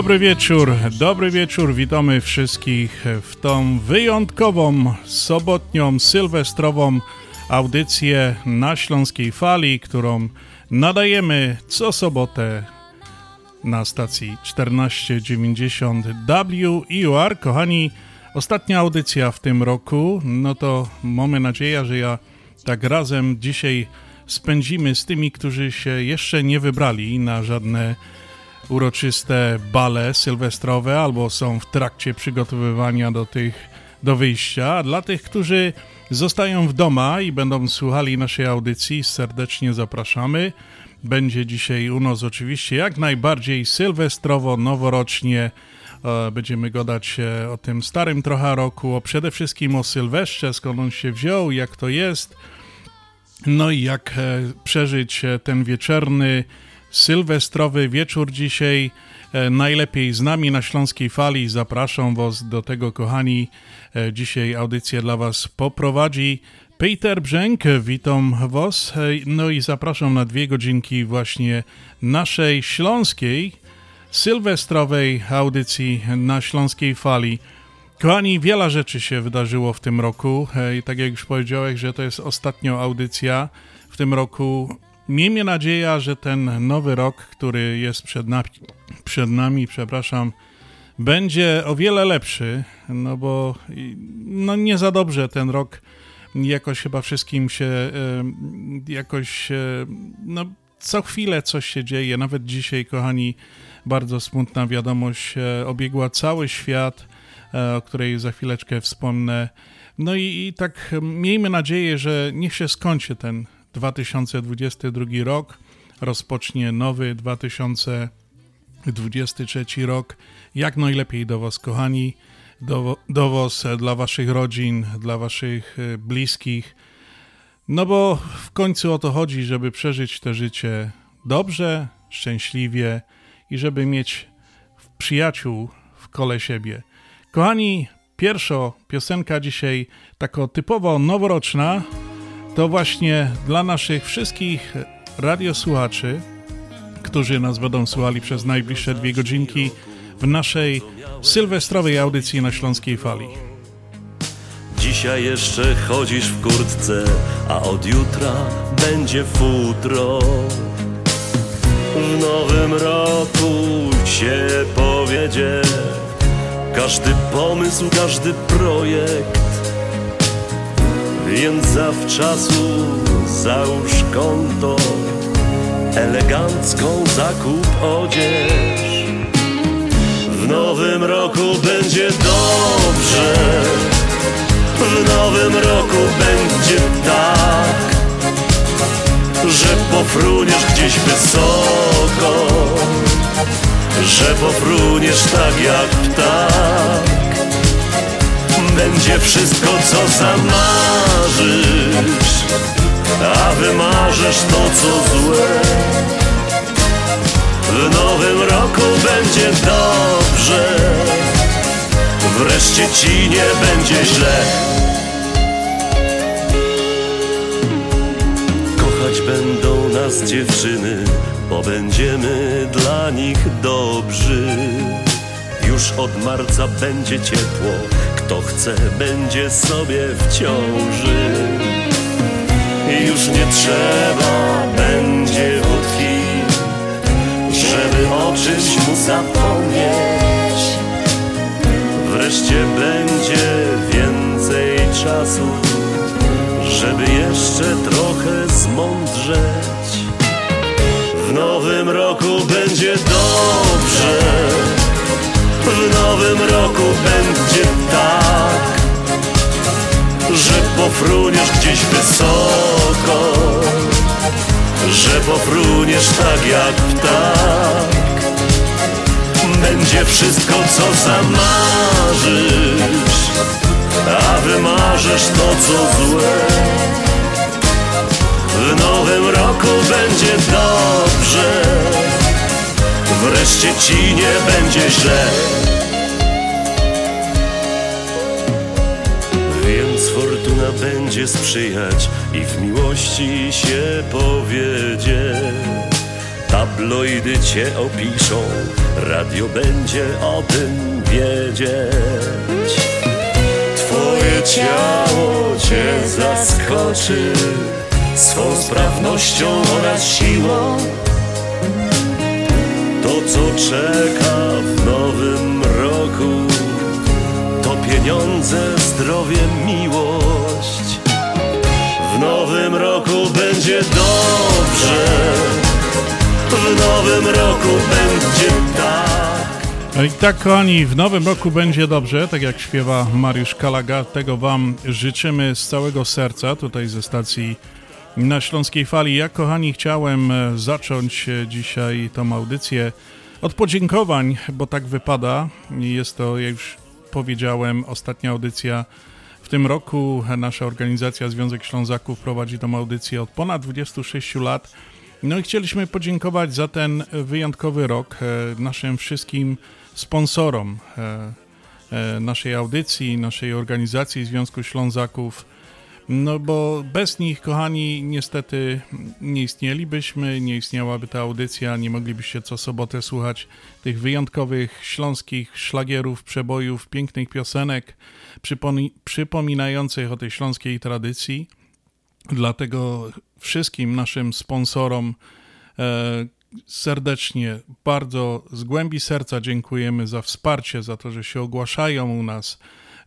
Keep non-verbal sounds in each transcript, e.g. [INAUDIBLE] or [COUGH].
Dobry wieczór, dobry wieczór. Witamy wszystkich w tą wyjątkową, sobotnią, sylwestrową audycję na Śląskiej Fali, którą nadajemy co sobotę na stacji 1490 WIUR. Kochani, ostatnia audycja w tym roku, no to mamy nadzieję, że ja tak razem dzisiaj spędzimy z tymi, którzy się jeszcze nie wybrali na żadne uroczyste bale sylwestrowe albo są w trakcie przygotowywania do tych do wyjścia. A dla tych, którzy zostają w doma i będą słuchali naszej audycji, serdecznie zapraszamy. Będzie dzisiaj u nas oczywiście jak najbardziej sylwestrowo, noworocznie. E, będziemy gadać o tym starym trochę roku, o przede wszystkim o Sylwestrze, skąd on się wziął, jak to jest, no i jak e, przeżyć e, ten wieczorny, sylwestrowy wieczór dzisiaj. Najlepiej z nami na Śląskiej Fali. Zapraszam Was do tego, kochani. Dzisiaj audycję dla Was poprowadzi Peter Brzęk, witam Was. No i zapraszam na dwie godzinki właśnie naszej śląskiej, sylwestrowej audycji na Śląskiej Fali. Kochani, wiele rzeczy się wydarzyło w tym roku i tak jak już powiedziałeś, że to jest ostatnia audycja w tym roku. Miejmy nadzieję, że ten nowy rok, który jest przed nami, przed nami przepraszam, będzie o wiele lepszy, no bo no nie za dobrze ten rok jakoś chyba wszystkim się jakoś, no co chwilę coś się dzieje, nawet dzisiaj, kochani, bardzo smutna wiadomość e, obiegła cały świat, e, o której za chwileczkę wspomnę. No i, i tak miejmy nadzieję, że niech się skończy ten 2022 rok, rozpocznie nowy 2023 rok. Jak najlepiej do Was, kochani do, dowoz dla waszych rodzin, dla waszych e, bliskich. No bo w końcu o to chodzi, żeby przeżyć to życie dobrze, szczęśliwie i żeby mieć przyjaciół w kole siebie. Kochani, pierwsza piosenka dzisiaj, taka typowo noworoczna, to właśnie dla naszych wszystkich radiosłuchaczy, którzy nas będą słuchali przez najbliższe dwie godzinki w naszej sylwestrowej audycji na Śląskiej Fali. Dzisiaj jeszcze chodzisz w kurtce, a od jutra będzie futro. W nowym roku się powiedzie każdy pomysł, każdy projekt. Więc zawczasu załóż konto, elegancką zakup odzież. Nowym roku będzie dobrze W nowym roku będzie tak Że pofruniesz gdzieś wysoko Że pofruniesz tak jak ptak Będzie wszystko co zamarzysz. A wymarzysz to co złe. W nowym roku będzie dobrze. Wreszcie ci nie będzie źle. Kochać będą nas dziewczyny Bo będziemy dla nich dobrzy. Już od marca będzie ciepło Kto chce będzie sobie w ciąży Już nie trzeba będzie żeby o czymś mu zapomnieć. Wreszcie będzie więcej czasu, żeby jeszcze trochę zmądrzeć. W nowym roku będzie dobrze, w nowym roku będzie tak, że pofruniesz gdzieś wysoko że pofruniesz tak jak ptak. Będzie wszystko co zamarzysz A wymarzysz to co złe. W nowym roku będzie dobrze Wreszcie ci nie będzie źle fortuna będzie sprzyjać i w miłości się powiedzie. Tabloidy cię opiszą, radio będzie o tym wiedzieć. Twoje ciało cię zaskoczy swą sprawnością oraz siłą. To, co czeka w nowym roku, to pieniądze, zdrowie, miłość. W nowym roku będzie dobrze, w nowym roku będzie tak. No i tak, kochani, w nowym roku będzie dobrze, tak jak śpiewa Mariusz Kalaga. Tego Wam życzymy z całego serca tutaj ze stacji na Śląskiej Fali. Ja, kochani, chciałem e, zacząć e, dzisiaj tą audycję od podziękowań, bo tak wypada. Jest to, jak już powiedziałem, ostatnia audycja tym roku. Nasza organizacja Związek Ślązaków prowadzi tą audycję od ponad 26 lat. No i chcieliśmy podziękować za ten wyjątkowy rok e, naszym wszystkim sponsorom e, e, naszej audycji, naszej organizacji Związku Ślązaków. No bo bez nich, kochani, niestety nie istnielibyśmy, nie istniałaby ta audycja, nie moglibyście co sobotę słuchać tych wyjątkowych śląskich szlagierów, przebojów, pięknych piosenek, przypominających o tej śląskiej tradycji. Dlatego wszystkim naszym sponsorom e, serdecznie, bardzo z głębi serca dziękujemy za wsparcie, za to, że się ogłaszają u nas,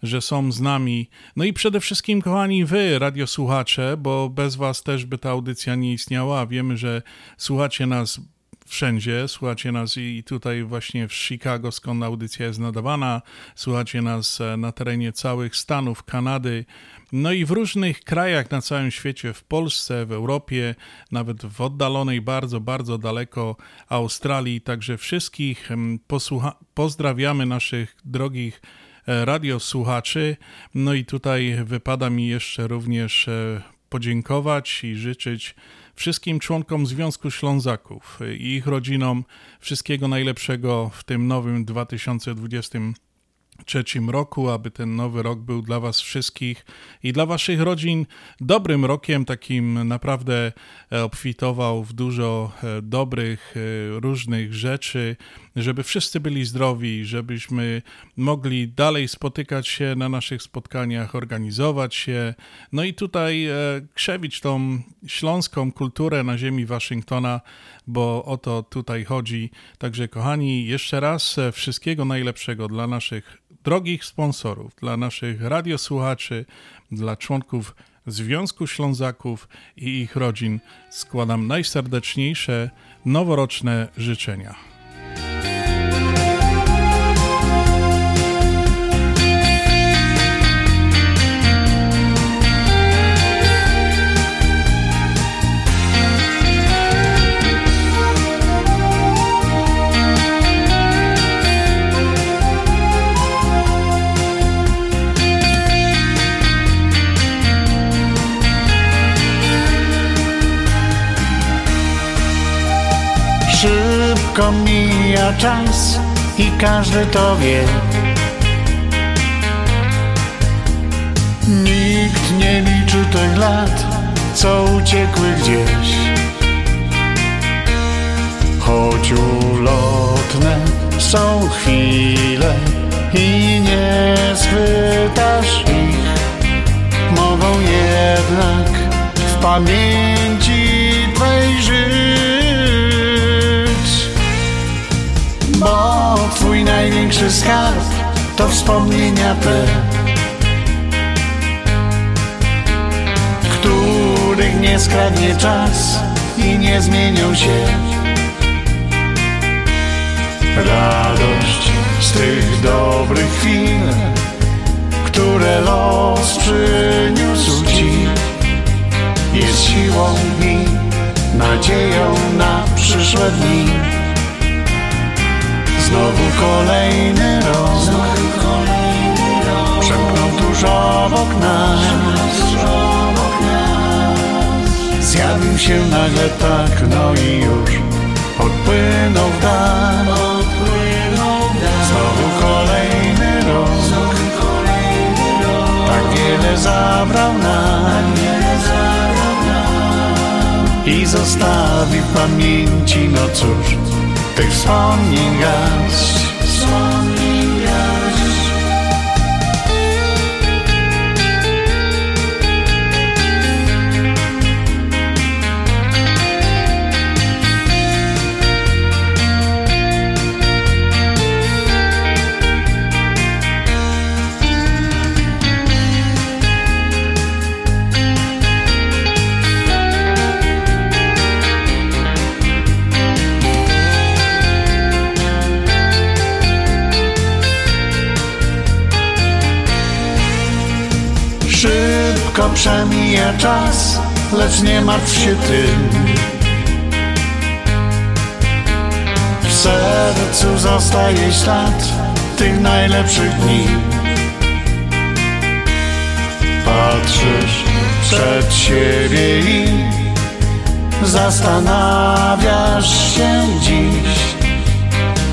że są z nami. No i przede wszystkim, kochani, wy, radiosłuchacze, bo bez was też by ta audycja nie istniała. Wiemy, że słuchacie nas wszędzie. Słuchacie nas i tutaj właśnie w Chicago, skąd audycja jest nadawana. Słuchacie nas e, na terenie całych Stanów, Kanady, no i w różnych krajach na całym świecie, w Polsce, w Europie, nawet w oddalonej bardzo, bardzo daleko Australii. Także wszystkich em, posłucha- pozdrawiamy naszych drogich e, radiosłuchaczy. No i tutaj wypada mi jeszcze również e, podziękować i życzyć wszystkim członkom Związku Ślązaków i ich rodzinom wszystkiego najlepszego w tym nowym 2023 roku, aby ten nowy rok był dla Was wszystkich i dla Waszych rodzin dobrym rokiem, takim naprawdę e, obfitował w dużo e, dobrych, e, różnych rzeczy, żeby wszyscy byli zdrowi, żebyśmy mogli dalej spotykać się na naszych spotkaniach, organizować się, no i tutaj e, krzewić tą śląską kulturę na ziemi Waszyngtona, bo o to tutaj chodzi. Także kochani, jeszcze raz e, wszystkiego najlepszego dla naszych drogich sponsorów, dla naszych radiosłuchaczy, dla członków Związku Ślązaków i ich rodzin składam najserdeczniejsze noworoczne życzenia. Szybko mija czas i każdy to wie. Nikt nie liczy tych lat, co uciekły gdzieś. Choć ulotne są chwile i nie schwytasz ich, mogą jednak w pamięci Twej żyć. Bo Twój największy skarb to wspomnienia te, których nie skradnie czas i nie zmienią się. Radość z tych dobrych chwil, które los przyniósł Ci, jest siłą i nadzieją na przyszłe dni. Znowu kolejny rok, przemknął tuż obok nas. Zjawił się nagle tak, no i już odpłynął w dal. Znowu kolejny rok, tak wiele zabrał nam i zostawi w pamięci, no cóż, tych wspomnień garść. Szybko przemija czas, lecz nie martw się tym. W sercu zostaje ślad tych najlepszych dni. Patrzysz przed siebie i zastanawiasz się dziś,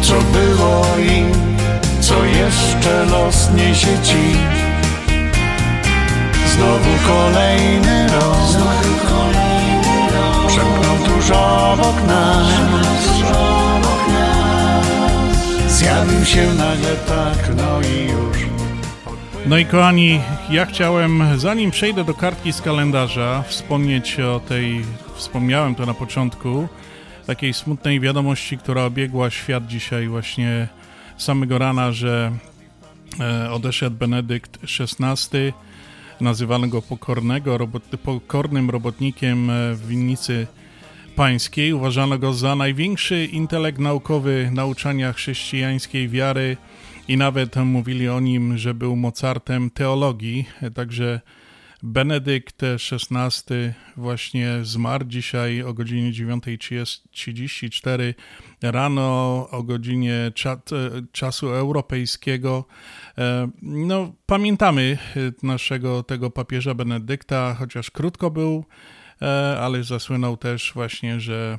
co było i co jeszcze los niesie ci. Znowu kolejny rok, przemknął tuż obok nas. Zjawił się nagle tak, no i już. No i kochani, ja chciałem, zanim przejdę do kartki z kalendarza, wspomnieć o tej, wspomniałem to na początku, takiej smutnej wiadomości, która obiegła świat dzisiaj właśnie samego rana, że e, odeszedł Benedykt XVI, nazywano go pokornego, robot, pokornym robotnikiem e, w winnicy pańskiej. Uważano go za największy intelekt naukowy nauczania chrześcijańskiej wiary i nawet mówili o nim, że był Mozartem teologii. Także Benedykt XVI właśnie zmarł dzisiaj o godzinie 9.34 rano, o godzinie czasu europejskiego. No, pamiętamy naszego tego papieża Benedykta, chociaż krótko był, ale zasłynął też właśnie, że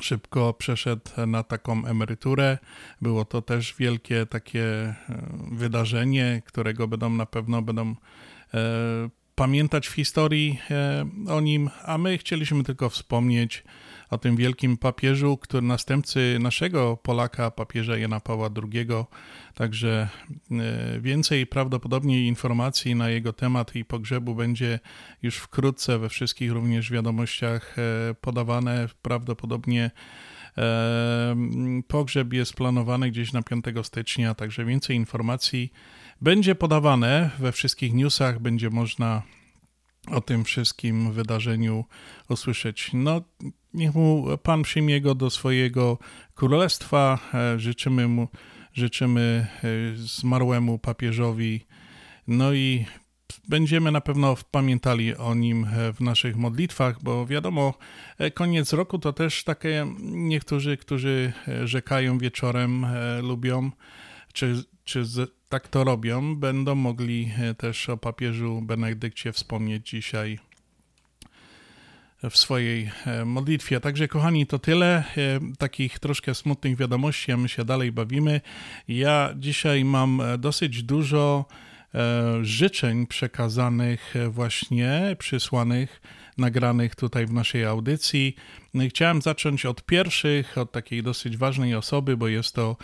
szybko przeszedł na taką emeryturę. Było to też wielkie takie wydarzenie, którego będą na pewno będą pamiętać w historii o nim, a my chcieliśmy tylko wspomnieć o tym wielkim papieżu, który następcy naszego Polaka, papieża Jana Pawła II. Także więcej prawdopodobnie informacji na jego temat i pogrzebu będzie już wkrótce we wszystkich również wiadomościach podawane. Prawdopodobnie pogrzeb jest planowany gdzieś na 5 stycznia, także więcej informacji będzie podawane we wszystkich newsach, będzie można o tym wszystkim wydarzeniu usłyszeć. No, niech mu Pan przyjmie go do swojego królestwa. Życzymy mu, życzymy zmarłemu papieżowi. No i będziemy na pewno pamiętali o nim w naszych modlitwach, bo wiadomo, koniec roku to też takie niektórzy, którzy rzekają wieczorem, lubią, czy, czy tak to robią, będą mogli też o papieżu Benedykcie wspomnieć dzisiaj w swojej modlitwie. Także, kochani, to tyle takich troszkę smutnych wiadomości, a my się dalej bawimy. Ja dzisiaj mam dosyć dużo życzeń przekazanych, właśnie przysłanych, nagranych tutaj w naszej audycji. Chciałem zacząć od pierwszych, od takiej dosyć ważnej osoby, bo jest to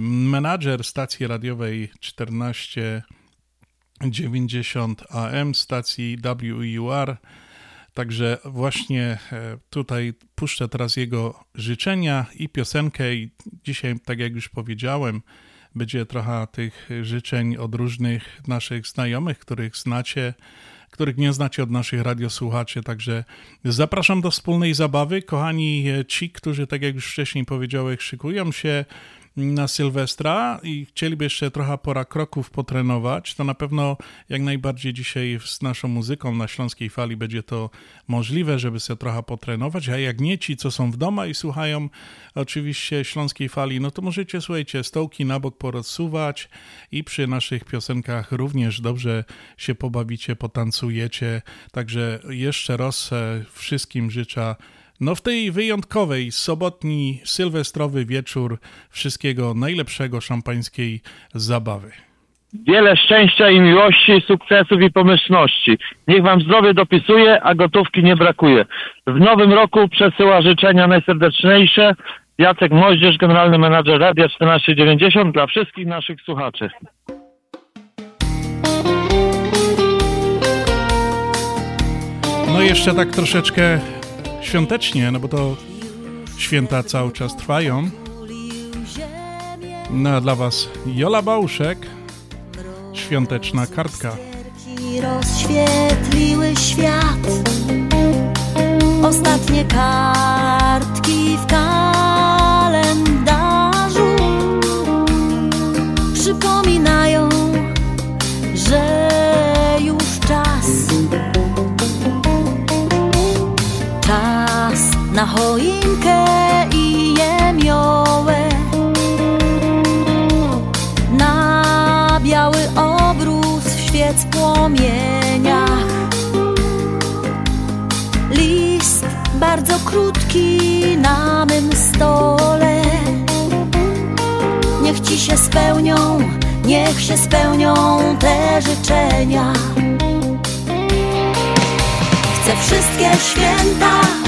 menadżer stacji radiowej 1490 AM, stacji WEUR. Także właśnie tutaj puszczę teraz jego życzenia i piosenkę. I dzisiaj, tak jak już powiedziałem, będzie trochę tych życzeń od różnych naszych znajomych, których znacie, których nie znacie od naszych radiosłuchaczy. Także zapraszam do wspólnej zabawy. Kochani, ci, którzy, tak jak już wcześniej powiedziałem, szykują się na Sylwestra i chcieliby jeszcze trochę pora kroków potrenować, to na pewno jak najbardziej dzisiaj z naszą muzyką na Śląskiej Fali będzie to możliwe, żeby sobie trochę potrenować, a jak nie ci, co są w domu i słuchają oczywiście Śląskiej Fali, no to możecie, słuchajcie, stołki na bok porozsuwać i przy naszych piosenkach również dobrze się pobawicie, potancujecie, także jeszcze raz e, wszystkim życzę no w tej wyjątkowej, sobotni, sylwestrowy wieczór wszystkiego najlepszego szampańskiej zabawy. Wiele szczęścia i miłości, sukcesów i pomyślności. Niech Wam zdrowie dopisuje, a gotówki nie brakuje. W nowym roku przesyła życzenia najserdeczniejsze Jacek Moździerz, generalny menadżer Radia 1490 dla wszystkich naszych słuchaczy. No jeszcze tak troszeczkę świątecznie, no bo to święta cały czas trwają. No a dla Was Jola Bałuszek, świąteczna kartka. rozświetliły świat Ostatnie kartki w kalendarzu na choinkę i jemiołę Na biały obrus w świec płomieniach. List bardzo krótki na mym stole. Niech ci się spełnią, niech się spełnią te życzenia. Chcę wszystkie święta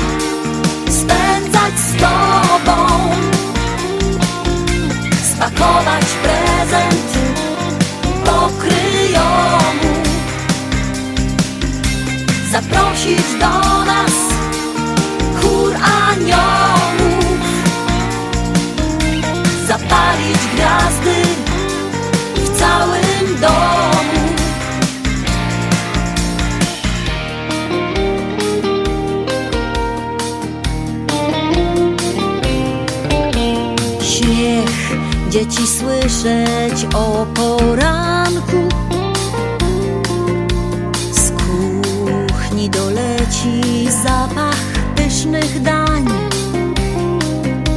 z tobą. Spakować prezent pokryjomu. Zaprosić do nas chór aniołów. Zapalić gwiazdy w całym domu dzieci słyszeć o poranku. Z kuchni doleci zapach pysznych dań.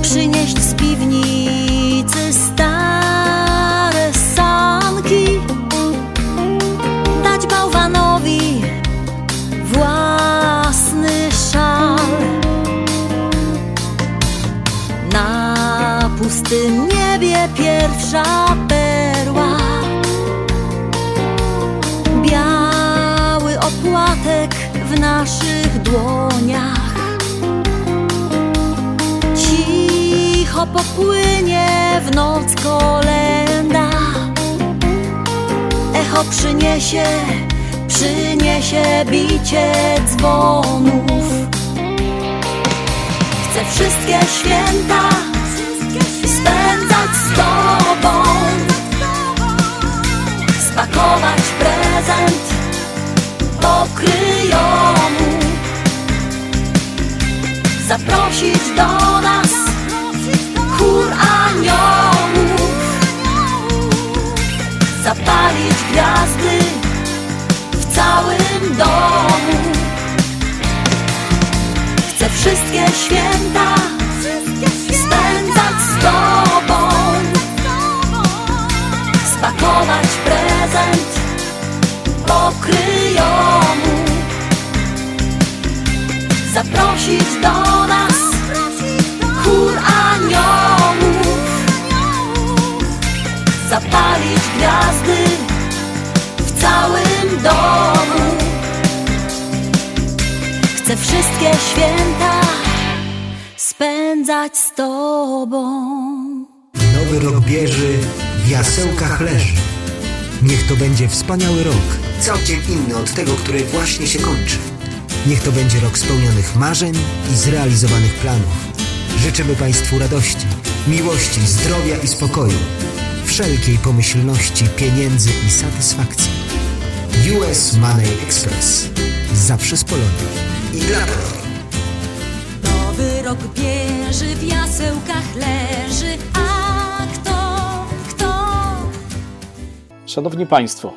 Przynieść z piwnicy stare sanki. Dać bałwanowi własny szal. Na pustym pierwsza perła. Biały opłatek w naszych dłoniach. Cicho popłynie w noc kolenda. Echo przyniesie, przyniesie bicie dzwonów. Chcę wszystkie święta z tobą. Spakować prezent pokryjomu. Zaprosić do nas chór aniołów. Zapalić gwiazdy w całym domu. Chcę wszystkie święta prezent pokryjomu Zaprosić do nas chór aniołów Zapalić gwiazdy w całym domu Chcę wszystkie święta spędzać z Tobą. Nowy rok bierze, w jasełkach leży. Niech to będzie wspaniały rok, całkiem inny od tego, który właśnie się kończy. Niech to będzie rok spełnionych marzeń i zrealizowanych planów. Życzymy Państwu radości, miłości, zdrowia i spokoju, wszelkiej pomyślności, pieniędzy i satysfakcji. US Money Express. Zawsze z Polonii i dla Polonii. Nowy rok bierze, w jasełkach leży, a Szanowni Państwo,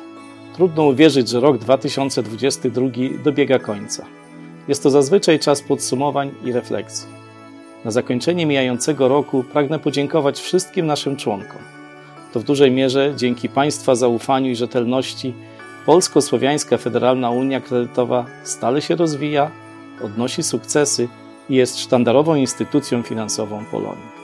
trudno uwierzyć, że rok 2022 dobiega końca. Jest to zazwyczaj czas podsumowań i refleksji. Na zakończenie mijającego roku pragnę podziękować wszystkim naszym członkom. To w dużej mierze dzięki Państwa zaufaniu i rzetelności Polsko-Słowiańska Federalna Unia Kredytowa stale się rozwija, odnosi sukcesy i jest sztandarową instytucją finansową Polonii.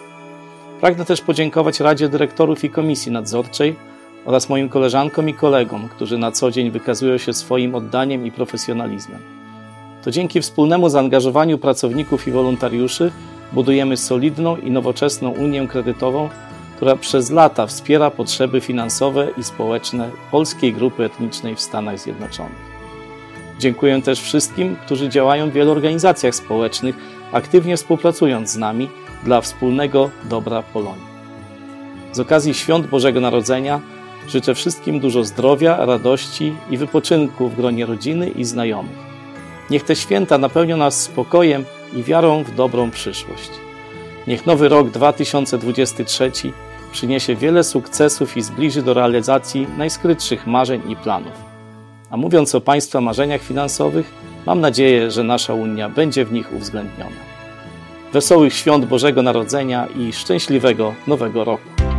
Pragnę też podziękować Radzie Dyrektorów i Komisji Nadzorczej oraz moim koleżankom i kolegom, którzy na co dzień wykazują się swoim oddaniem i profesjonalizmem. To dzięki wspólnemu zaangażowaniu pracowników i wolontariuszy budujemy solidną i nowoczesną Unię Kredytową, która przez lata wspiera potrzeby finansowe i społeczne polskiej grupy etnicznej w Stanach Zjednoczonych. Dziękuję też wszystkim, którzy działają w wielu organizacjach społecznych, aktywnie współpracując z nami dla wspólnego dobra Polonii. Z okazji świąt Bożego Narodzenia życzę wszystkim dużo zdrowia, radości i wypoczynku w gronie rodziny i znajomych. Niech te święta napełnią nas spokojem i wiarą w dobrą przyszłość. Niech nowy rok 2023 przyniesie wiele sukcesów i zbliży do realizacji najskrytszych marzeń i planów. A mówiąc o Państwa marzeniach finansowych, mam nadzieję, że nasza Unia będzie w nich uwzględniona. Wesołych świąt Bożego Narodzenia i szczęśliwego Nowego Roku.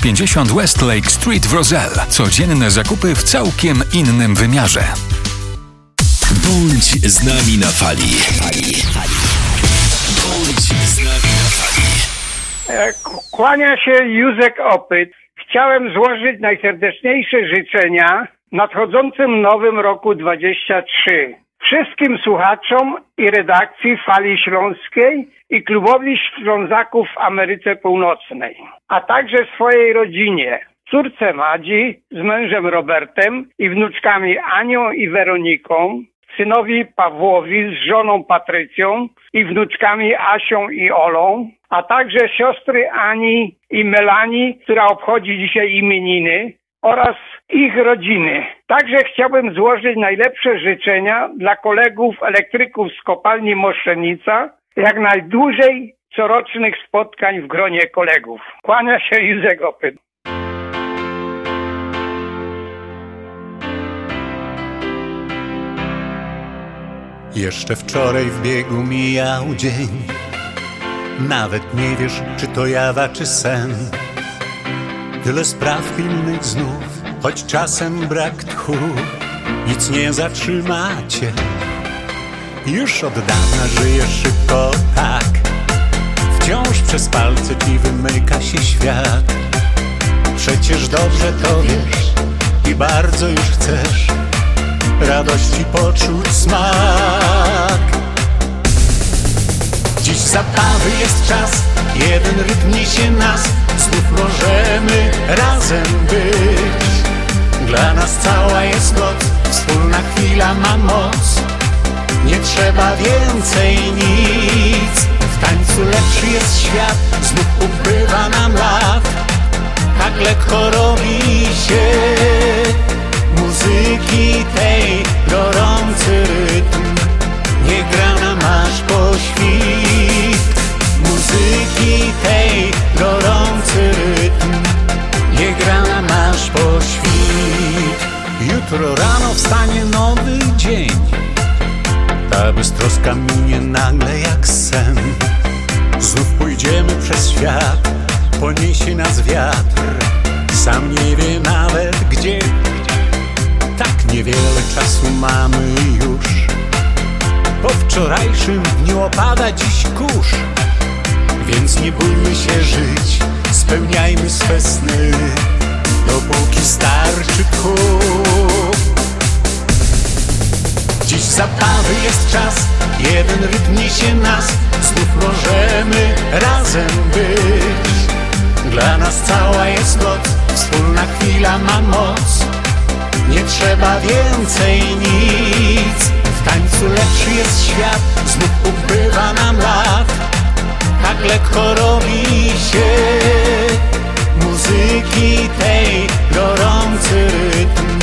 50 West Lake Street w Roselle. Codzienne zakupy w całkiem innym wymiarze. Bądź z nami na fali. Bądź z nami na fali. E, kłania się Józek Opyt. Chciałem złożyć najserdeczniejsze życzenia w nadchodzącym nowym roku 23 wszystkim słuchaczom i redakcji Fali Śląskiej i klubowi Ślązaków w Ameryce Północnej, a także swojej rodzinie, córce Madzi z mężem Robertem i wnuczkami Anią i Weroniką, synowi Pawłowi z żoną Patrycją i wnuczkami Asią i Olą, a także siostry Ani i Melanii, która obchodzi dzisiaj imieniny, oraz ich rodziny. Także chciałbym złożyć najlepsze życzenia dla kolegów elektryków z kopalni Moszenica, jak najdłużej corocznych spotkań w gronie kolegów. Kłania się Józek Opyt. Jeszcze wczoraj w biegu mijał dzień Nawet nie wiesz, czy to jawa, czy sen Tyle spraw pilnych znów, choć czasem brak tchu Nic nie zatrzymacie Już od dawna żyjesz szybko tak. Wciąż przez palce ci wymyka się świat. Przecież dobrze to wiesz i bardzo już chcesz Radości poczuć smak. Dziś zabawy jest czas, jeden rytm niesie nas. Znów możemy razem być. Dla nas cała jest noc, wspólna chwila ma moc Nie trzeba więcej nic. W tańcu lepszy jest świat Znów ubywa nam lat. Tak lekko robi się Muzyki tej gorący rytm. Nie gra nam aż po świt. Muzyki tej gorący rytm. Nie gra nam aż po świt. Jutro rano wstanie nowy dzień Ta beztroska minie nagle jak sen. Znów pójdziemy przez świat Poniesie nas wiatr. Sam nie wie nawet gdzie. Tak niewiele czasu mamy już. Po wczorajszym dniu opada dziś kurz. Więc nie bójmy się żyć Spełniajmy swe sny. Dopóki starczy tchu Dziś zabawy jest czas Jeden rytm niesie nas. Znów możemy razem być. Dla nas cała jest noc Wspólna chwila ma moc. Nie trzeba więcej nic. W tańcu lepszy jest świat Znów ubywa nam lat. Tak lekko robi się. Muzyki tej gorący rytm.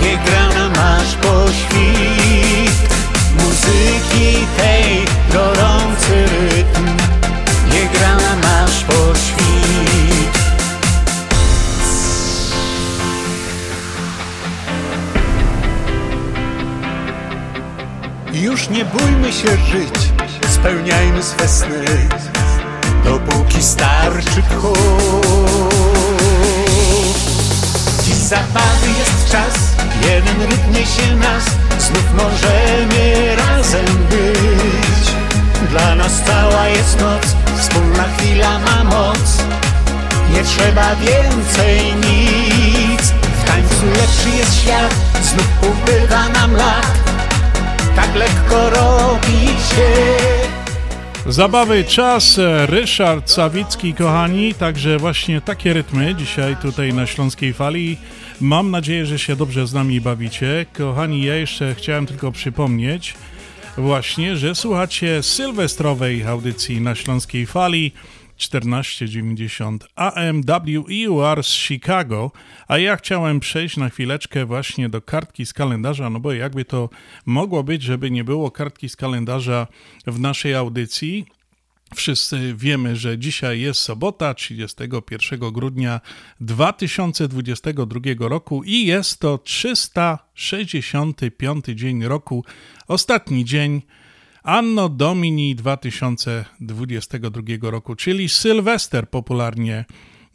Nie gra nam aż po świt tej gorący rytm. Nie gra nam aż po świt Już nie bójmy się żyć Spełniajmy swe sny. Dopóki starczy tchu. Dziś zabawy jest czas Jeden rytm niesie nas Znów możemy razem być. Dla nas cała jest noc Wspólna chwila ma moc. Nie trzeba więcej nic. W tańcu lepszy jest świat Znów ubywa nam lat. Tak lekko robi się. Zabawy czas, Ryszard Sawicki, kochani, także właśnie takie rytmy dzisiaj tutaj na Śląskiej Fali. Mam nadzieję, że się dobrze z nami bawicie. Kochani, ja jeszcze chciałem tylko przypomnieć właśnie, że słuchacie sylwestrowej audycji na Śląskiej Fali 1490 AM WEUR z Chicago, a ja chciałem przejść na chwileczkę właśnie do kartki z kalendarza, no bo jakby to mogło być, żeby nie było kartki z kalendarza w naszej audycji. Wszyscy wiemy, że dzisiaj jest sobota, 31 grudnia 2022 roku i jest to 365 dzień roku, ostatni dzień Anno Domini 2022 roku, czyli Sylwester popularnie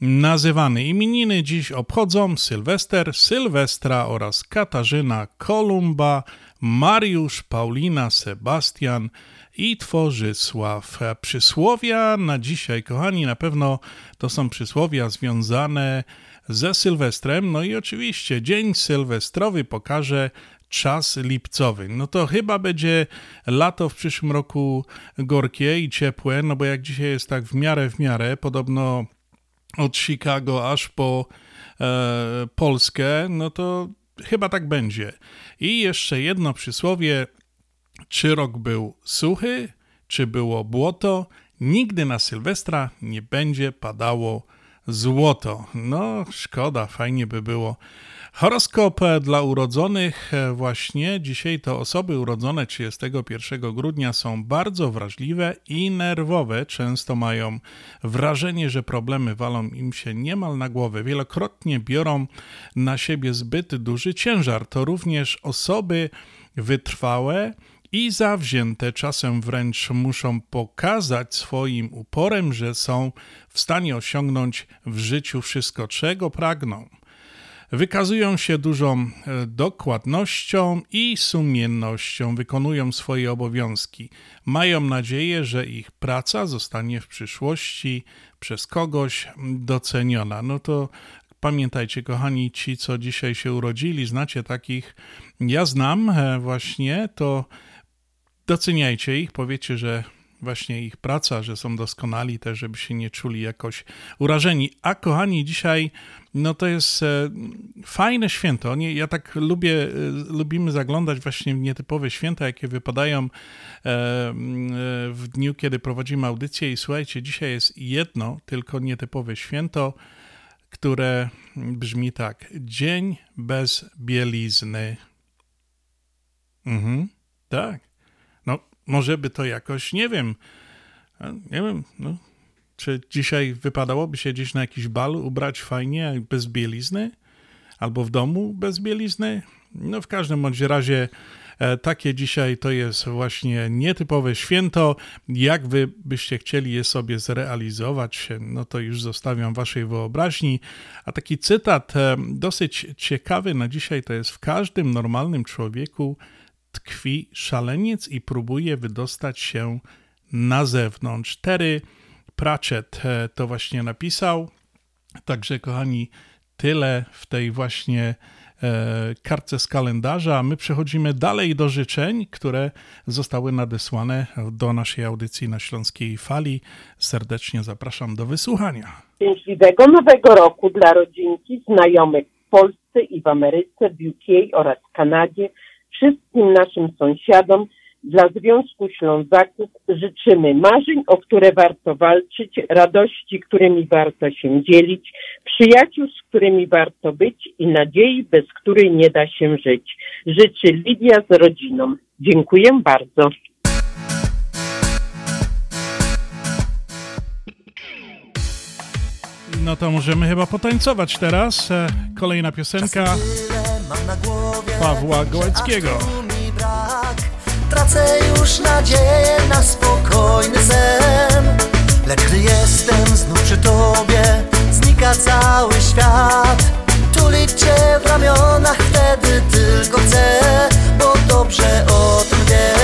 nazywany. Imieniny dziś obchodzą Sylwester, Sylwestra oraz Katarzyna, Kolumba, Mariusz, Paulina, Sebastian i Tworzysław. Przysłowia na dzisiaj, kochani, na pewno to są przysłowia związane ze Sylwestrem. No i oczywiście dzień sylwestrowy pokaże czas lipcowy. No to chyba będzie lato w przyszłym roku gorkie i ciepłe, no bo jak dzisiaj jest tak w miarę w miarę, podobno od Chicago aż po e, Polskę, no to chyba tak będzie. I jeszcze jedno przysłowie, czy rok był suchy, czy było błoto, nigdy na Sylwestra nie będzie padało złoto. No, szkoda, fajnie by było. Horoskop dla urodzonych właśnie dzisiaj to osoby urodzone 31 grudnia są bardzo wrażliwe i nerwowe. Często mają wrażenie, że problemy walą im się niemal na głowę. Wielokrotnie biorą na siebie zbyt duży ciężar. To również osoby wytrwałe i zawzięte czasem wręcz muszą pokazać swoim uporem, że są w stanie osiągnąć w życiu wszystko, czego pragną. Wykazują się dużą e, dokładnością i sumiennością, wykonują swoje obowiązki. Mają nadzieję, że ich praca zostanie w przyszłości przez kogoś doceniona. No to pamiętajcie, kochani, ci, co dzisiaj się urodzili, znacie takich, ja znam e, właśnie, to doceniajcie ich, powiecie, że właśnie ich praca, że są doskonali też, żeby się nie czuli jakoś urażeni. A kochani, dzisiaj no to jest e, fajne święto. Nie, ja tak lubię, e, lubimy zaglądać właśnie w nietypowe święta, jakie wypadają e, w dniu, kiedy prowadzimy audycję i słuchajcie, dzisiaj jest jedno, tylko nietypowe święto, które brzmi tak. Dzień bez bielizny. Mhm, tak. Może by to jakoś, nie wiem, nie wiem, no, czy dzisiaj wypadałoby się gdzieś na jakiś bal ubrać fajnie, bez bielizny? Albo w domu bez bielizny? No, w każdym bądź razie e, takie dzisiaj to jest właśnie nietypowe święto. Jak wy byście chcieli je sobie zrealizować, no to już zostawiam waszej wyobraźni. A taki cytat e, dosyć ciekawy na dzisiaj to jest w każdym normalnym człowieku tkwi szaleniec i próbuje wydostać się na zewnątrz. Terry Pratchett e, to właśnie napisał. Także, kochani, tyle w tej właśnie e, kartce z kalendarza. My przechodzimy dalej do życzeń, które zostały nadesłane do naszej audycji na Śląskiej Fali. Serdecznie zapraszam do wysłuchania. Szczęśliwego Nowego Roku dla rodzinki, znajomych w Polsce i w Ameryce, w UK oraz Kanadzie, wszystkim naszym sąsiadom, dla Związku Ślązaków życzymy marzeń, o które warto walczyć, radości, którymi warto się dzielić, przyjaciół, z którymi warto być i nadziei, bez której nie da się żyć. Życzy Lidia z rodziną. Dziękuję bardzo. No to możemy chyba potańcować teraz. E, kolejna piosenka Pawła Gołeckiego. Tracę już nadzieję na spokojny sen. Lecz gdy jestem znów przy tobie Znika cały świat. Tulić cię w ramionach Wtedy tylko chcę Bo dobrze o tym wiem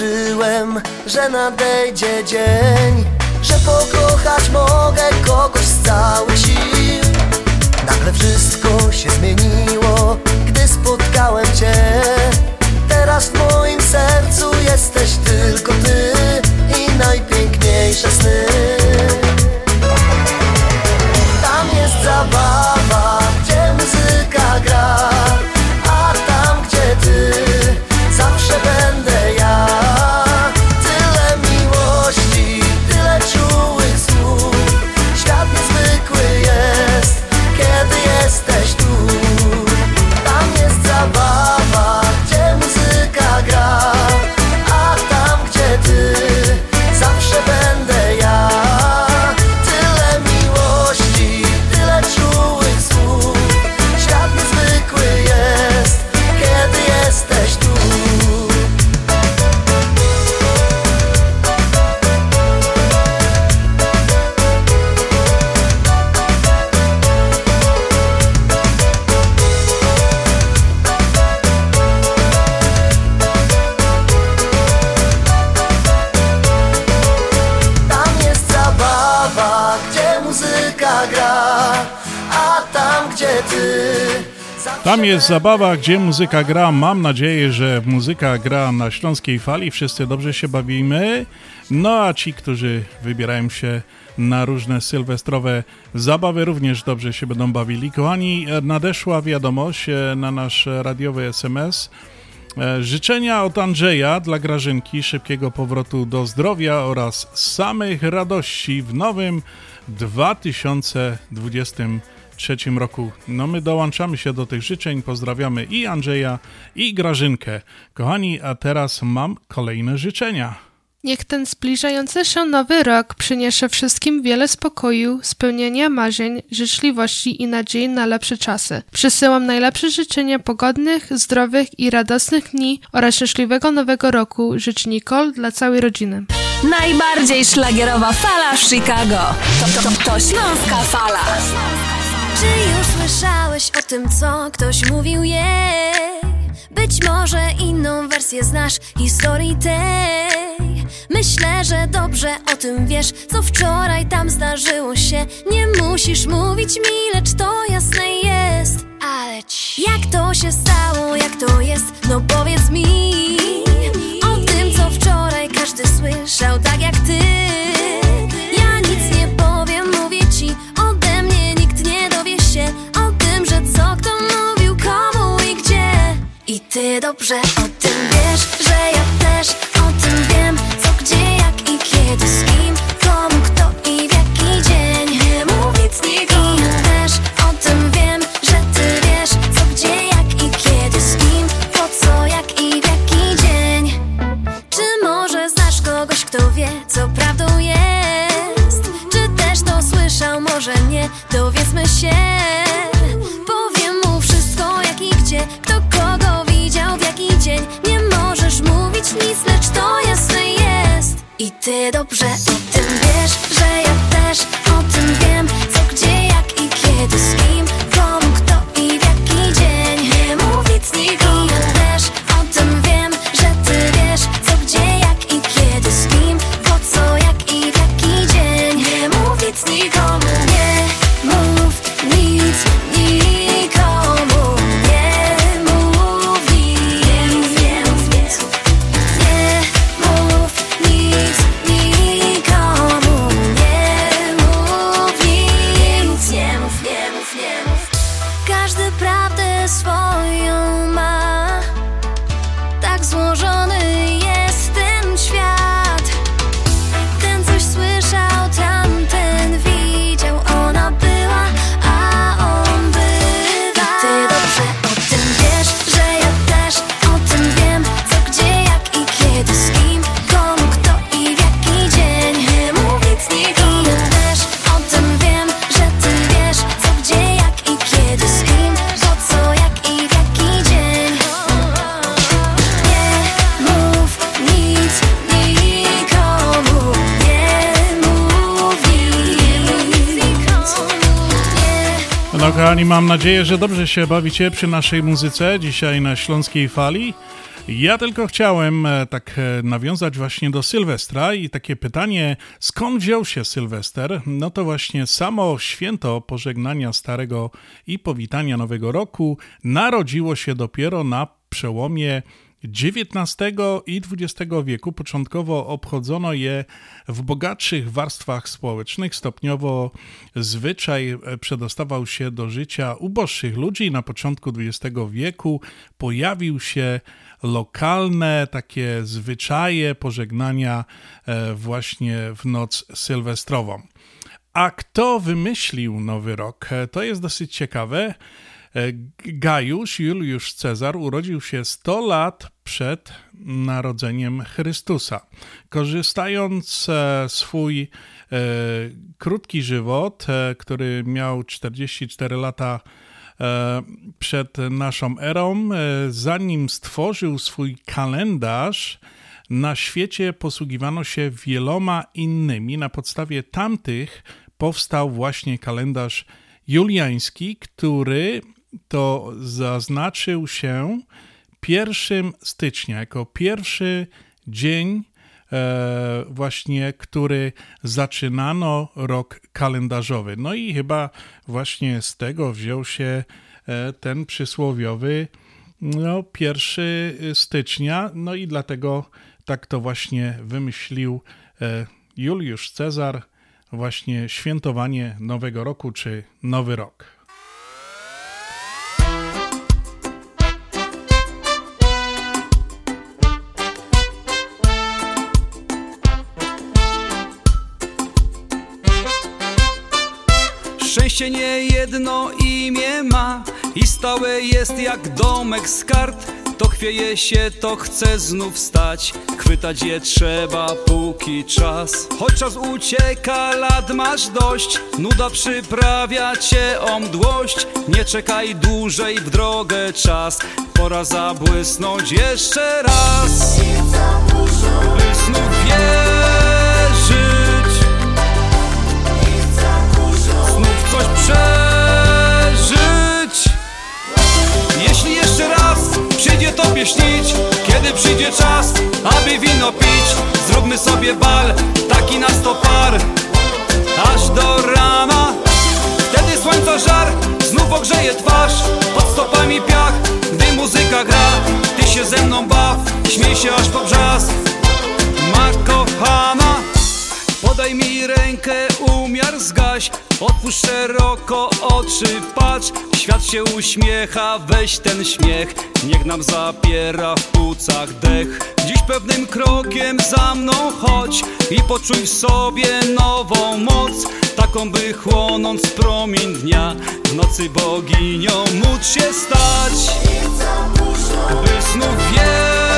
wierzyłem, że nadejdzie dzień Że pokochać mogę kogoś z całych sił. Nagle wszystko się zmieniło, gdy spotkałem Cię. Teraz w moim sercu jesteś tylko Ty I najpiękniejsze sny Tam jest zabawa, gdzie muzyka gra. Mam nadzieję, że muzyka gra na śląskiej fali. Wszyscy dobrze się bawimy. No a ci, którzy wybierają się na różne sylwestrowe zabawy, również dobrze się będą bawili. Kochani, nadeszła wiadomość e, na nasz radiowy SMS E, życzenia od Andrzeja dla Grażynki, szybkiego powrotu do zdrowia oraz samych radości w nowym 2023 roku. No my dołączamy się do tych życzeń, pozdrawiamy i Andrzeja, i Grażynkę. Kochani, a teraz mam kolejne życzenia. Niech ten zbliżający się nowy rok przyniesie wszystkim wiele spokoju, spełnienia marzeń, życzliwości i nadziei na lepsze czasy. Przysyłam najlepsze życzenia pogodnych, zdrowych i radosnych dni oraz szczęśliwego nowego roku. Życz Nicole dla całej rodziny. Najbardziej szlagierowa fala w Chicago. To, to, to, to Śląska Fala. Czy już słyszałeś o tym, co ktoś mówił? Jej? Być może inną wersję znasz historii tej. Myślę, że dobrze o tym wiesz Co wczoraj tam zdarzyło się. Nie musisz mówić mi, lecz to jasne jest. Ale ci. Jak to się stało, jak to jest, no powiedz mi. O tym, co wczoraj każdy słyszał tak jak ty dobrze o tym wiesz, że ja też o tym wiem Co, gdzie, jak i kiedy, I ty dobrze o tym wiesz, No kochani, mam nadzieję, że dobrze się bawicie przy naszej muzyce dzisiaj na Śląskiej Fali. Ja tylko chciałem e, tak e, nawiązać właśnie do Sylwestra i takie pytanie, skąd wziął się Sylwester? No to właśnie samo święto pożegnania starego i powitania nowego roku narodziło się dopiero na przełomie XIX i XX wieku początkowo obchodzono je w bogatszych warstwach społecznych. Stopniowo zwyczaj e, przedostawał się do życia uboższych ludzi. Na początku XX wieku pojawił się lokalne takie zwyczaje pożegnania e, właśnie w noc sylwestrową. A kto wymyślił Nowy Rok? E, To jest dosyć ciekawe. E, Gajusz Juliusz Cezar urodził się 100 lat przed narodzeniem Chrystusa. Korzystając e, swój e, krótki żywot, który miał 44 lata przed naszą erą, zanim stworzył swój kalendarz, na świecie posługiwano się wieloma innymi. Na podstawie tamtych powstał właśnie kalendarz juliański, który to zaznaczył się 1 stycznia jako pierwszy dzień e, właśnie, który zaczynano rok kalendarzowy. No i chyba właśnie z tego wziął się e, ten przysłowiowy no, 1 stycznia, no i dlatego tak to właśnie wymyślił e, Juliusz Cezar, właśnie świętowanie Nowego Roku czy Nowy Rok. Szczęście nie jedno imię ma i stałe jest jak domek z kart. To chwieje się, to chce znów stać. Chwytać je trzeba póki czas. Choć czas ucieka, lat masz dość. Nuda przyprawia cię o mdłość Nie czekaj dłużej w drogę czas. Pora zabłysnąć jeszcze raz. By znów wierzyć coś przeżyć. Jeśli jeszcze raz przyjdzie tobie śnić Kiedy przyjdzie czas, aby wino pić Zróbmy sobie bal, taki na sto par. Aż do rana Wtedy słońca żar znów ogrzeje twarz Pod stopami piach, gdy muzyka gra. Ty się ze mną baw, śmiej się aż po brzask Ma kochana Podaj mi rękę, umiar zgaś. Otwórz szeroko oczy, patrz. Świat się uśmiecha, weź ten śmiech. Niech nam zapiera w płucach dech. Dziś pewnym krokiem za mną chodź I poczuj w sobie nową moc. Taką by chłonąc promień dnia W nocy boginią móc się stać. By znów wierzyć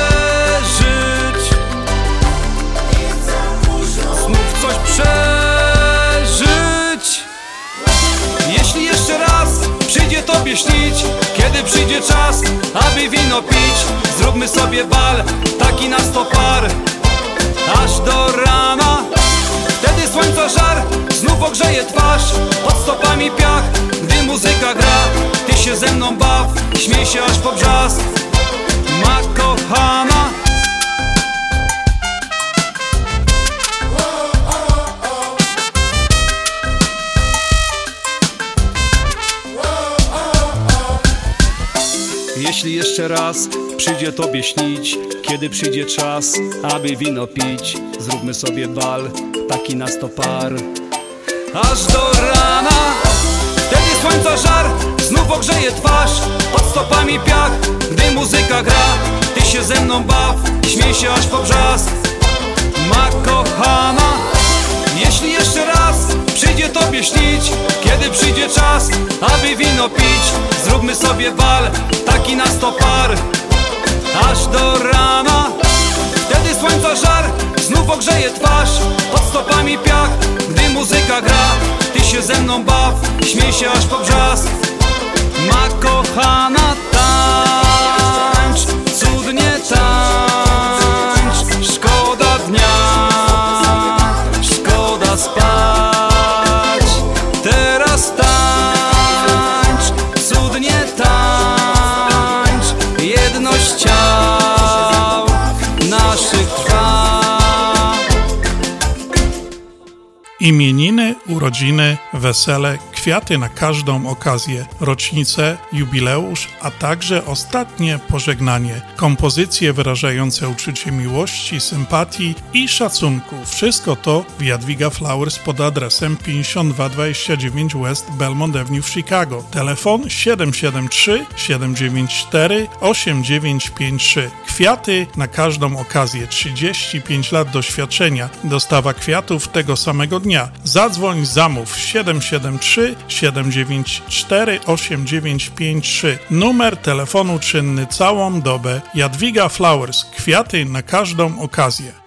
tobie śnić Kiedy przyjdzie czas, aby wino pić. Zróbmy sobie bal, taki na sto par. Aż do rana Wtedy słońca żar znów ogrzeje twarz. Pod stopami piach, gdy muzyka gra Ty się ze mną baw, śmiej się aż po brzask Ma kochana Jeśli jeszcze raz przyjdzie tobie śnić Kiedy przyjdzie czas, aby wino pić Zróbmy sobie bal, taki na sto par. Aż do rana Wtedy słońca żar znów ogrzeje twarz Pod stopami piach, gdy muzyka gra. Ty się ze mną baw, śmiej się aż po brzask Ma kochana Jeśli przyjdzie tobie śnić. Kiedy przyjdzie czas, aby wino pić Zróbmy sobie bal, taki na sto par. Aż do rana Wtedy słońca żar znów ogrzeje twarz. Pod stopami piach, gdy muzyka gra Ty się ze mną baw, śmiej się aż po brzask Ma kochana Imieniny, urodziny, wesele, kwiaty na każdą okazję, rocznicę, jubileusz, a także ostatnie pożegnanie, kompozycje wyrażające uczucie miłości, sympatii i szacunku. Wszystko to w Jadwiga Flowers pod adresem 5229 West Belmont Avenue w Chicago. Telefon 773 794 8953. Kwiaty na każdą okazję. 35 lat doświadczenia. Dostawa kwiatów tego samego dnia. Zadzwoń, zamów 773 794 8953. Numer telefonu czynny całą dobę. Jadwiga Flowers. Kwiaty na każdą okazję.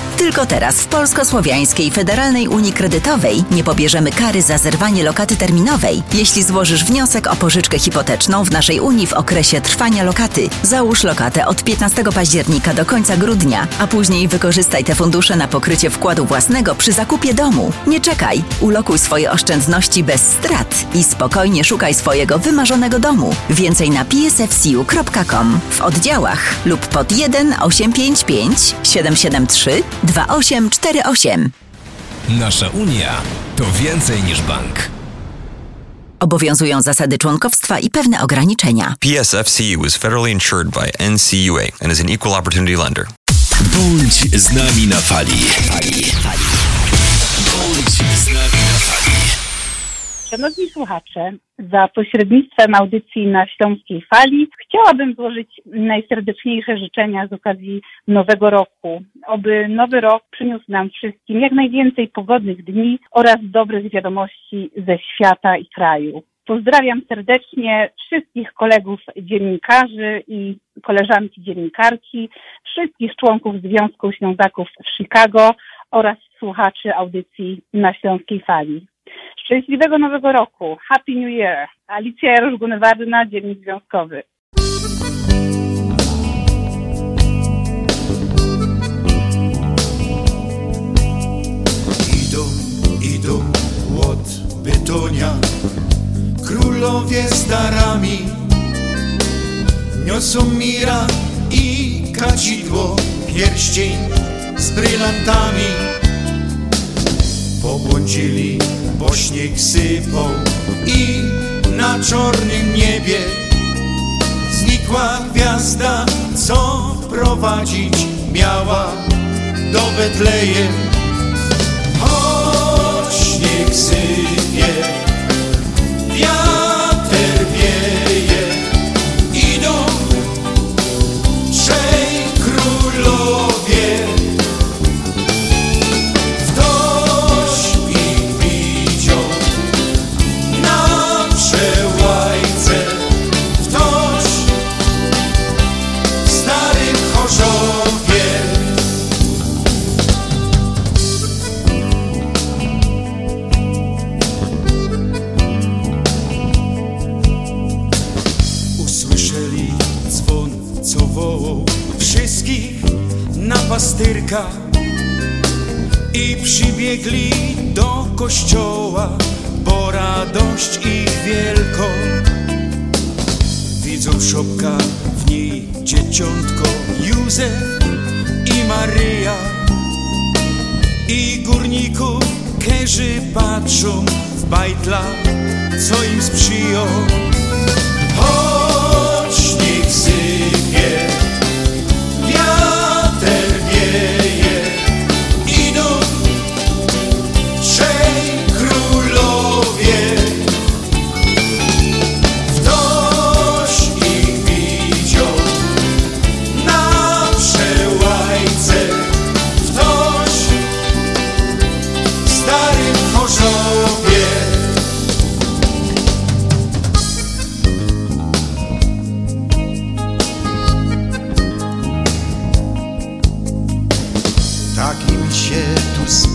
Tylko teraz w Polsko-Słowiańskiej Federalnej Unii Kredytowej nie pobierzemy kary za zerwanie lokaty terminowej, jeśli złożysz wniosek o pożyczkę hipoteczną w naszej Unii w okresie trwania lokaty. Załóż lokatę od 15 października do końca grudnia, a później wykorzystaj te fundusze na pokrycie wkładu własnego przy zakupie domu. Nie czekaj, ulokuj swoje oszczędności bez strat i spokojnie szukaj swojego wymarzonego domu. Więcej na psfcu.com w oddziałach lub pod 1 855 773 2848. Nasza Unia to więcej niż bank. Obowiązują zasady członkowstwa i pewne ograniczenia. PSFCU is federally insured by NCUA and is an equal opportunity lender. Bądź z nami na fali. fali, fali. Bądź z nami na fali. Szanowni słuchacze, za pośrednictwem audycji na Śląskiej Fali chciałabym złożyć najserdeczniejsze życzenia z okazji Nowego Roku. Oby Nowy Rok przyniósł nam wszystkim jak najwięcej pogodnych dni oraz dobrych wiadomości ze świata i kraju. Pozdrawiam serdecznie wszystkich kolegów dziennikarzy i koleżanki dziennikarki, wszystkich członków Związku Ślązaków w Chicago oraz słuchaczy audycji na Śląskiej Fali. Szczęśliwego Nowego Roku. Happy New Year. Alicja Jarosz Gunewarna, Dziennik Związkowy. Idą, idą od Bytonia Królowie z darami Niosą mira i kadzidło Pierścień z brylantami Pobłądzili, bo śnieg sypał I na czarnym niebie Znikła gwiazda, co prowadzić miała do Betlejem. Choć śnieg sypie, pastyrka i przybiegli do kościoła, bo radość ich wielko. Widzą szopka w niej dzieciątko Józef i Maryja i górników kerzy patrzą w bajtla, co im sprzyją.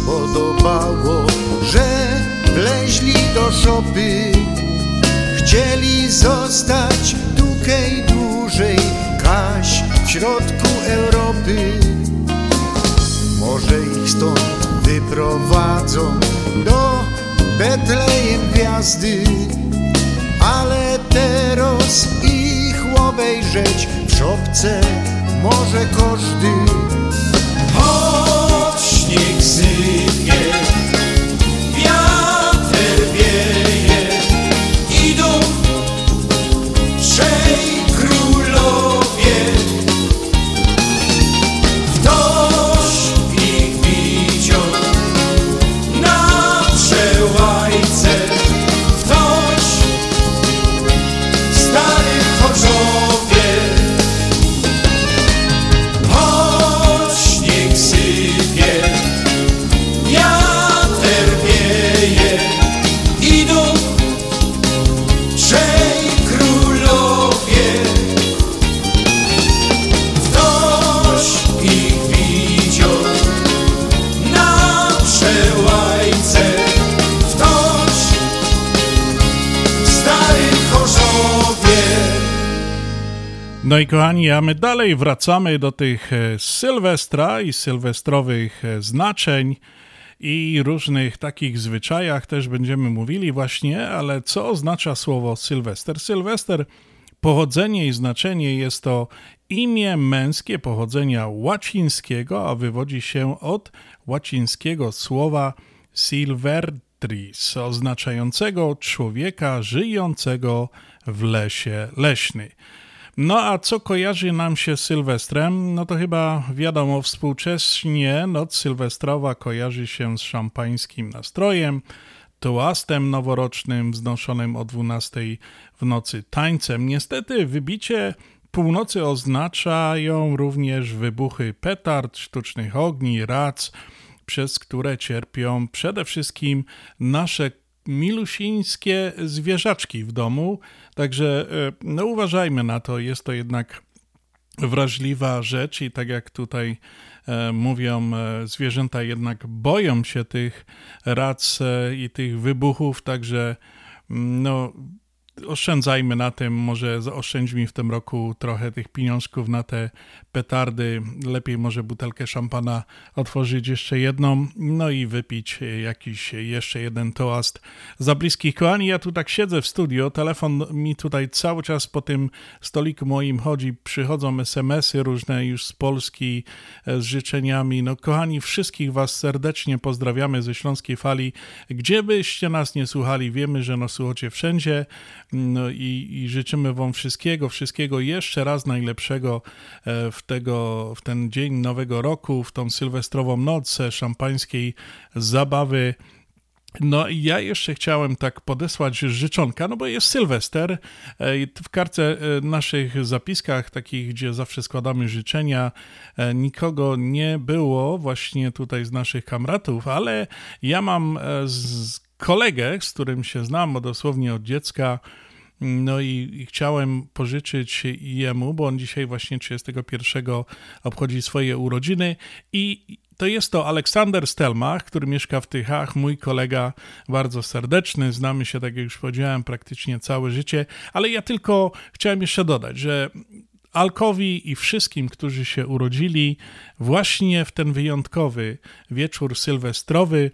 Tu spodobało, że wleźli do szopy. Chcieli zostać tukej dłużej, kaś w środku Europy. Może ich stąd wyprowadzą do Betlejem gwiazdy, ale teraz ich obejrzeć w szopce może każdy. Choć śnieg Kochani, a my dalej wracamy do tych e, Sylwestra i sylwestrowych e, znaczeń i różnych takich zwyczajach też będziemy mówili właśnie, ale co oznacza słowo Sylwester? Sylwester, pochodzenie i znaczenie jest to imię męskie pochodzenia łacińskiego, a wywodzi się od łacińskiego słowa silvertris, oznaczającego człowieka żyjącego w lesie leśny. No a co kojarzy nam się z Sylwestrem? No to chyba wiadomo, współcześnie noc sylwestrowa kojarzy się z szampańskim nastrojem, toastem noworocznym wznoszonym o 12 w nocy tańcem. Niestety wybicie północy oznaczają również wybuchy petard, sztucznych ogni, rac, przez które cierpią przede wszystkim nasze milusińskie zwierzaczki w domu. Także e, no, uważajmy na to, jest to jednak wrażliwa rzecz i tak jak tutaj e, mówią, e, zwierzęta jednak boją się tych rac i tych wybuchów, także mm, no oszczędzajmy na tym, może oszczędźmy w tym roku trochę tych pieniążków na te petardy. Lepiej może butelkę szampana otworzyć jeszcze jedną, no i wypić jakiś jeszcze jeden toast za bliskich kochani. Ja tu tak siedzę w studio, telefon mi tutaj cały czas po tym stoliku moim chodzi, przychodzą smsy różne już z Polski e, z życzeniami. No kochani, wszystkich was serdecznie pozdrawiamy ze Śląskiej Fali. Gdzie byście nas nie słuchali, wiemy, że nas słuchacie wszędzie. No i, i życzymy Wam wszystkiego, wszystkiego jeszcze raz najlepszego e, w, tego, w ten dzień Nowego Roku, w tą sylwestrową noc szampańskiej zabawy. No i ja jeszcze chciałem tak podesłać życzonka, no bo jest Sylwester. E, w karce e, naszych zapiskach, takich, gdzie zawsze składamy życzenia, nikogo nie było właśnie tutaj z naszych kamratów, ale ja mam z kolegę, z którym się znam dosłownie od dziecka, no i, i, chciałem pożyczyć jemu, bo on dzisiaj właśnie 31 obchodzi swoje urodziny. I to jest to Aleksander Stelmach, który mieszka w Tychach, mój kolega bardzo serdeczny, znamy się, tak jak już powiedziałem, praktycznie całe życie, ale ja tylko chciałem jeszcze dodać, że Alkowi i wszystkim, którzy się urodzili właśnie w ten wyjątkowy wieczór sylwestrowy,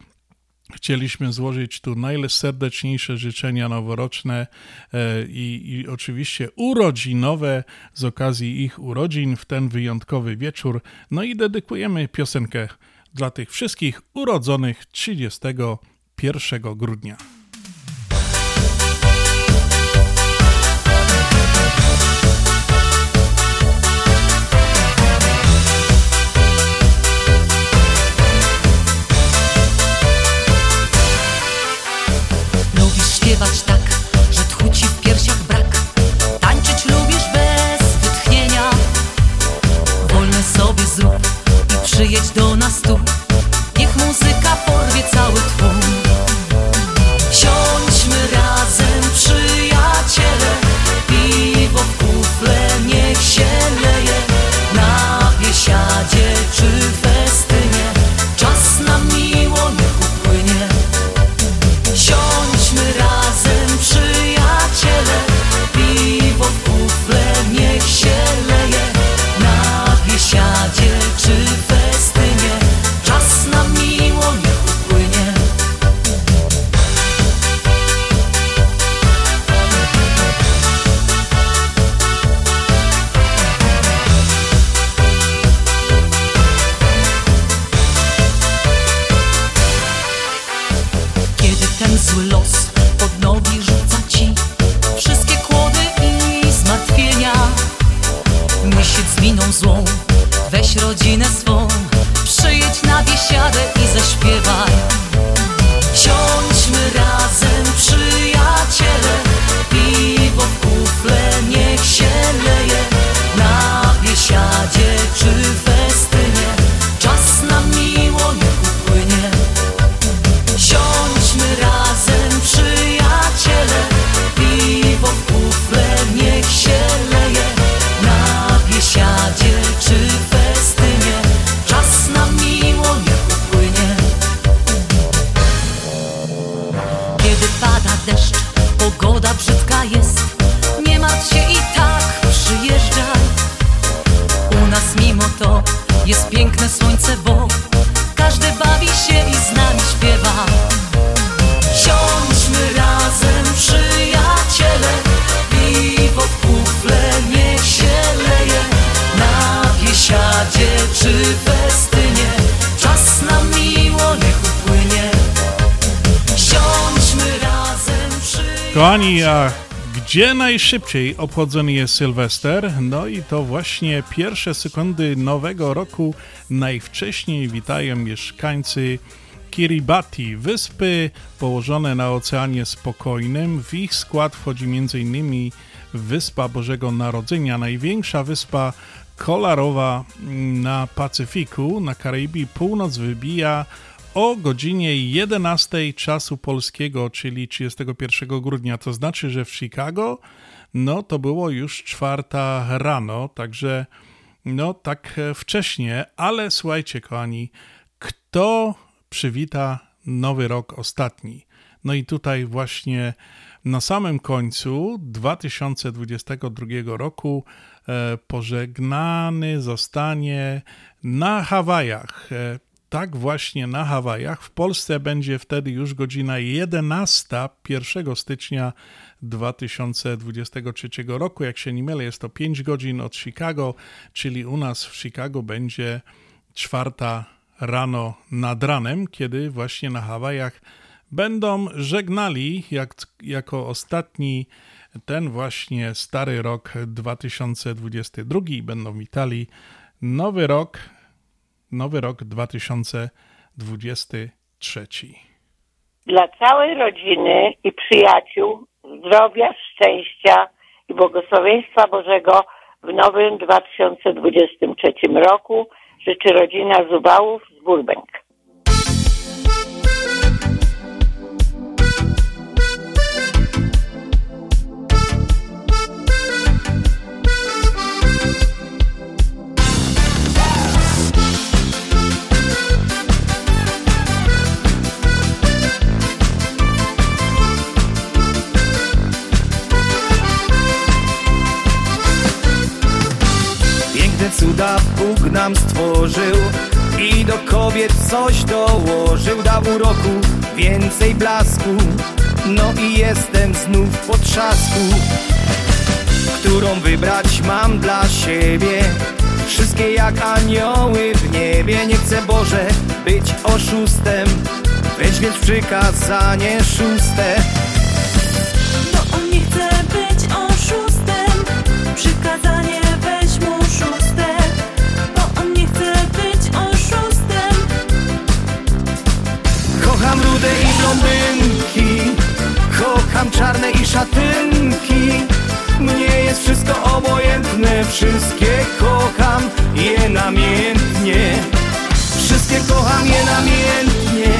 Chcieliśmy złożyć tu najserdeczniejsze życzenia noworoczne e, i, i, oczywiście urodzinowe z okazji ich urodzin w ten wyjątkowy wieczór. No i dedykujemy piosenkę dla tych wszystkich urodzonych 31 grudnia. Śpiewać tak, że tchu ci w piersiach brak. Tańczyć lubisz bez wytchnienia. Wolne sobie zrób i przyjedź do nas najszybciej obchodzony jest Sylwester? No i to właśnie pierwsze sekundy nowego roku najwcześniej witają mieszkańcy Kiribati, wyspy położone na Oceanie Spokojnym. W ich skład wchodzi m.in. Wyspa Bożego Narodzenia, największa wyspa kolarowa na Pacyfiku, na Karaibii. Północ wybija o godzinie 11 czasu polskiego, czyli 31 grudnia. To znaczy, że w Chicago no to było już czwarta rano, także no tak wcześnie, ale słuchajcie kochani, kto przywita nowy rok ostatni? No i tutaj właśnie na samym końcu 2022 roku e, pożegnany zostanie na Hawajach. Tak właśnie na Hawajach. W Polsce będzie wtedy już godzina 11, 1 stycznia 2023 roku. Jak się nie mylę, jest to 5 godzin od Chicago, czyli u nas w Chicago będzie czwarta rano nad ranem, kiedy właśnie na Hawajach będą żegnali jak, jako ostatni ten właśnie stary rok 2022 i będą witali nowy rok nowy rok 2023. Dla całej rodziny i przyjaciół zdrowia, szczęścia i błogosławieństwa Bożego w nowym 2023 roku życzy rodzina Zubałów z Burbank. Jak anioły w niebie. Nie chcę Boże być oszustem. Weź więc przykazanie szóste. No on nie chce być oszustem. Przykazanie Kocham rude i blondynki. Kocham czarne i szatynki. Mnie jest wszystko obojętne. Wszystkie kocham je namiętnie Wszystkie kocham je namiętnie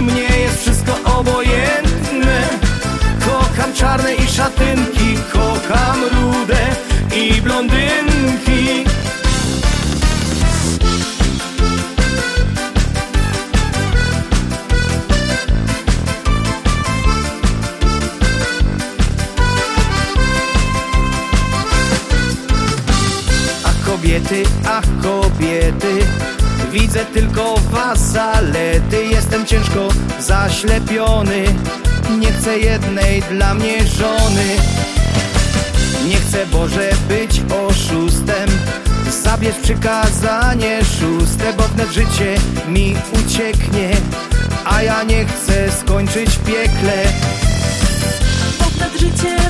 Mnie jest wszystko obojętne. Kocham czarne i szatynki Kocham rude i blondynki kobiety, ach kobiety. Widzę tylko was zalety Jestem ciężko zaślepiony. Nie chcę jednej dla mnie żony. Nie chcę Boże być oszustem. Zabierz przykazanie szóste Bo wnet życie mi ucieknie A ja nie chcę skończyć w piekle. Bo wnet życie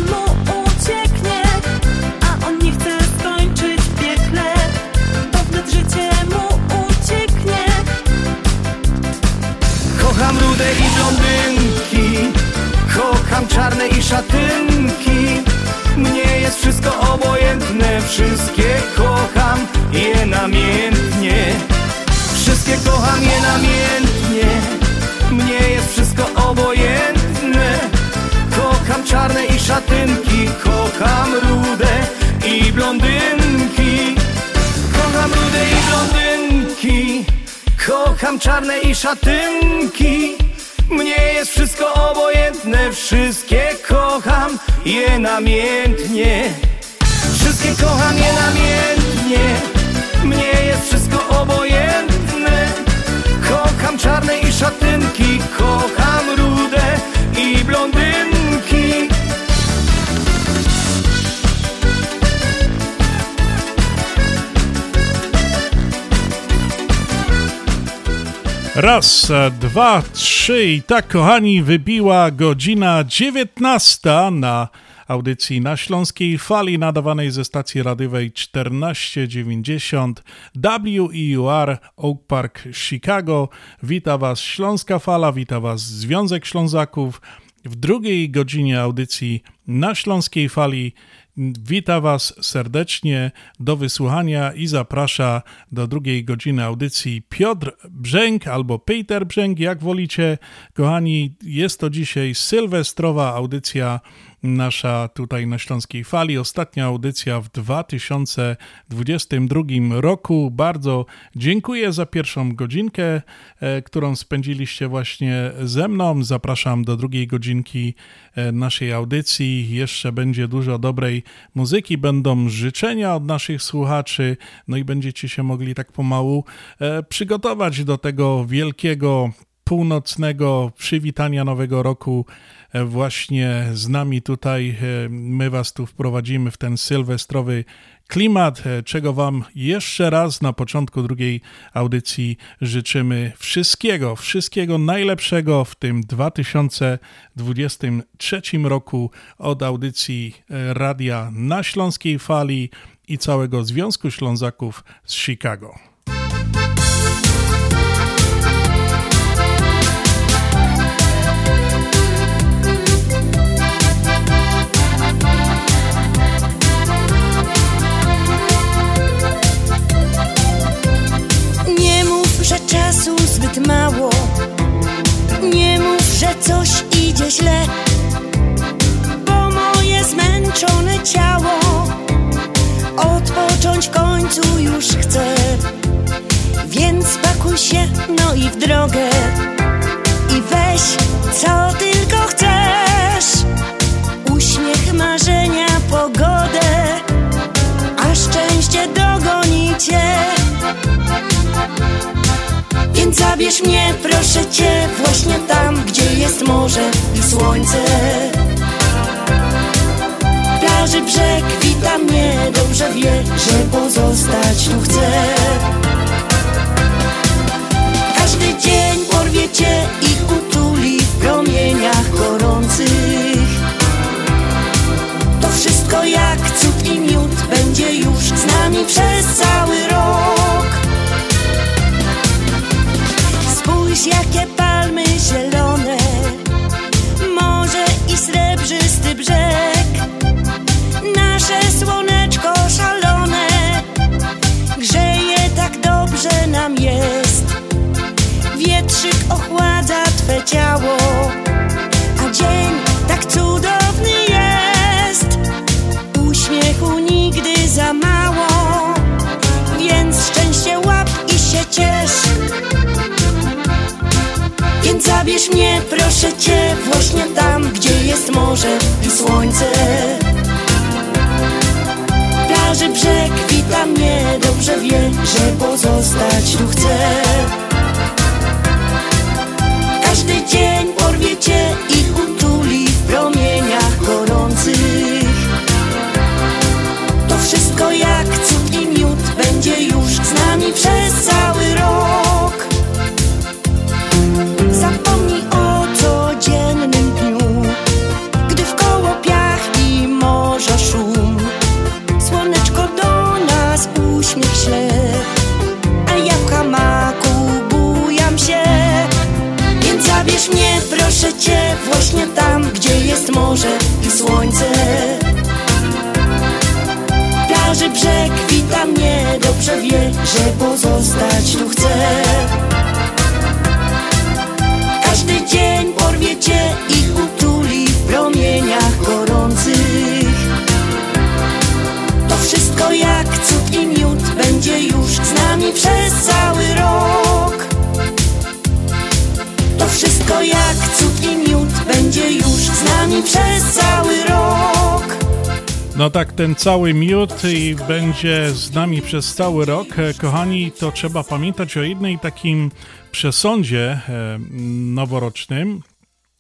rude i blondynki. Kocham czarne i szatynki. Mnie jest wszystko obojętne. Wszystkie kocham je namiętnie Wszystkie kocham je namiętnie Mnie jest wszystko obojętne. Kocham czarne i szatynki. Kocham rude i blondynki. Kocham rude i blondynki. Kocham czarne i szatynki Mnie jest wszystko obojętne Wszystkie kocham je namiętnie. Wszystkie kocham je namiętnie. Mnie jest wszystko obojętne. Kocham czarne i szatynki Kocham rude i blondynki Raz, dwa, trzy i tak kochani wybiła godzina dziewiętnasta na audycji na Śląskiej Fali nadawanej ze stacji radiowej 1490 WEUR Oak Park Chicago. Wita Was Śląska Fala, wita Was Związek Ślązaków. W drugiej godzinie audycji na Śląskiej Fali Witam Was serdecznie do wysłuchania i zaprasza do drugiej godziny audycji Piotr Brzęk albo Peter Brzęk, jak wolicie. Kochani, jest to dzisiaj sylwestrowa audycja nasza tutaj na Śląskiej Fali. Ostatnia audycja w 2022 roku. Bardzo dziękuję za pierwszą godzinkę, e, którą spędziliście właśnie ze mną. Zapraszam do drugiej godzinki e, naszej audycji. Jeszcze będzie dużo dobrej muzyki, będą życzenia od naszych słuchaczy, no i będziecie się mogli tak pomału e, przygotować do tego wielkiego północnego przywitania Nowego Roku E, właśnie z nami tutaj. E, my Was tu wprowadzimy w ten sylwestrowy klimat, e, czego Wam jeszcze raz na początku drugiej audycji życzymy wszystkiego, wszystkiego najlepszego w tym 2023 roku od audycji Radia na Śląskiej Fali i całego Związku Ślązaków z Chicago. Zbyt mało. Nie mów, że coś idzie źle Bo moje zmęczone ciało Odpocząć w końcu już chce. Więc pakuj się, no i w drogę I weź co tylko chcesz. Uśmiech, marzenia, pogodę A szczęście dogoni cię zabierz mnie, proszę cię, właśnie tam, gdzie jest morze i słońce. Plaży brzeg wita mnie, dobrze wie, że pozostać tu chcę. Każdy dzień porwie cię i utuli w promieniach gorących. To wszystko jak cud i miód będzie już z nami przez cały rok. Jakie palmy zielone Morze i srebrzysty brzeg. Nasze słoneczko szalone Grzeje tak dobrze nam jest. Wietrzyk ochładza Twe ciało A dzień tak cudowny jest. Uśmiechu nigdy za mało Więc szczęście łap i się ciesz więc zabierz mnie, proszę cię, właśnie tam, gdzie jest morze i słońce. Plaży brzeg wita mnie, dobrze wie, że pozostać tu chcę. Każdy dzień porwie cię i utuli w promieniach gorących. To wszystko jak proszę cię właśnie tam, gdzie jest morze i słońce. Plaży brzeg wita mnie, dobrze wie, że pozostać tu chcę. Każdy dzień porwie cię i utuli w promieniach No tak, ten cały miód i będzie z nami przez cały rok. E, kochani, to trzeba pamiętać o jednej takim przesądzie e, noworocznym,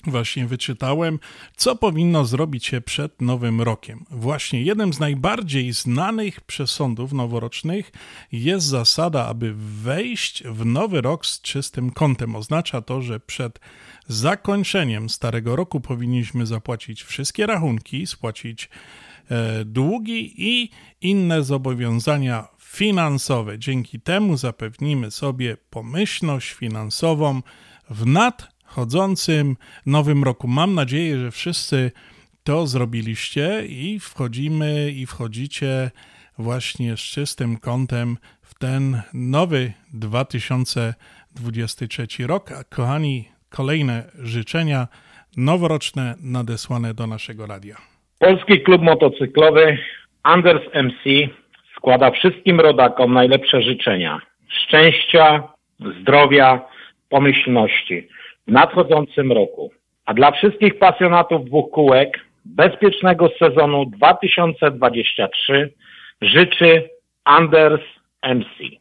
właśnie wyczytałem, co powinno zrobić się przed Nowym Rokiem. Właśnie jednym z najbardziej znanych przesądów noworocznych jest zasada, aby wejść w Nowy Rok z czystym kątem. Oznacza to, że przed zakończeniem Starego Roku powinniśmy zapłacić wszystkie rachunki, spłacić długi i inne zobowiązania finansowe. Dzięki temu zapewnimy sobie pomyślność finansową w nadchodzącym nowym roku. Mam nadzieję, że wszyscy to zrobiliście i wchodzimy i wchodzicie właśnie z czystym kątem w ten nowy 2023 rok. A kochani, kolejne życzenia noworoczne nadesłane do naszego radia. Polski Klub Motocyklowy Anders MC składa wszystkim rodakom najlepsze życzenia szczęścia, zdrowia, pomyślności w nadchodzącym roku. A dla wszystkich pasjonatów dwóch kółek bezpiecznego sezonu 2023 życzy Anders MC.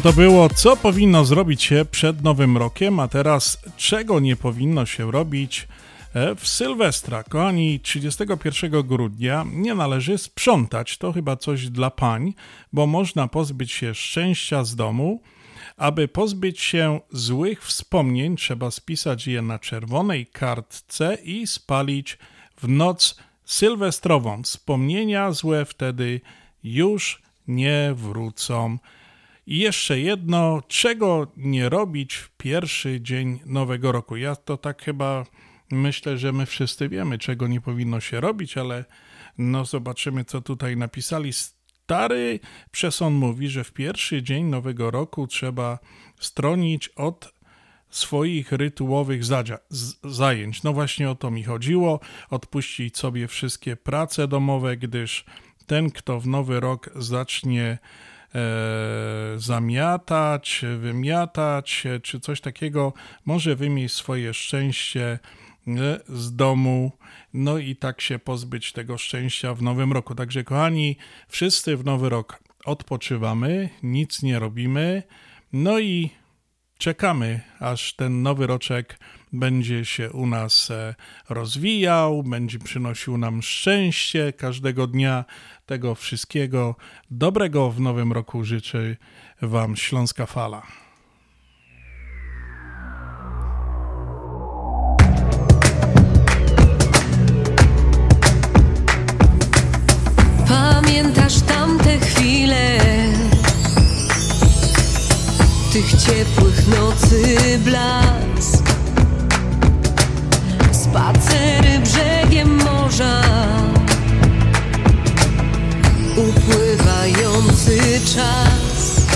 No to było, co powinno zrobić się przed Nowym Rokiem, a teraz czego nie powinno się robić e, w Sylwestra. Kochani, 31 grudnia nie należy sprzątać, to chyba coś dla pań, bo można pozbyć się szczęścia z domu. Aby pozbyć się złych wspomnień, trzeba spisać je na czerwonej kartce i spalić w noc sylwestrową. Wspomnienia złe wtedy już nie wrócą. I jeszcze jedno, czego nie robić w pierwszy dzień nowego roku. Ja to tak chyba myślę, że my wszyscy wiemy, czego nie powinno się robić, ale no zobaczymy, co tutaj napisali. Stary przesąd mówi, że w pierwszy dzień Nowego Roku trzeba stronić od swoich rytułowych zajęć. No właśnie o to mi chodziło, odpuścić sobie wszystkie prace domowe, gdyż ten, kto w nowy rok zacznie zamiatać, wymiatać, czy coś takiego, może wymieść swoje szczęście e, z domu, no i tak się pozbyć tego szczęścia w nowym roku. Także, kochani, wszyscy w nowy rok odpoczywamy, nic nie robimy, no i czekamy, aż ten nowy roczek będzie się u nas e, rozwijał, będzie przynosił nam szczęście każdego dnia. Tego wszystkiego dobrego w nowym roku życzy Wam Śląska Fala. Pamiętasz tamte chwile tych ciepłych nocy blask Spacery brzegiem morza. Upływający czas.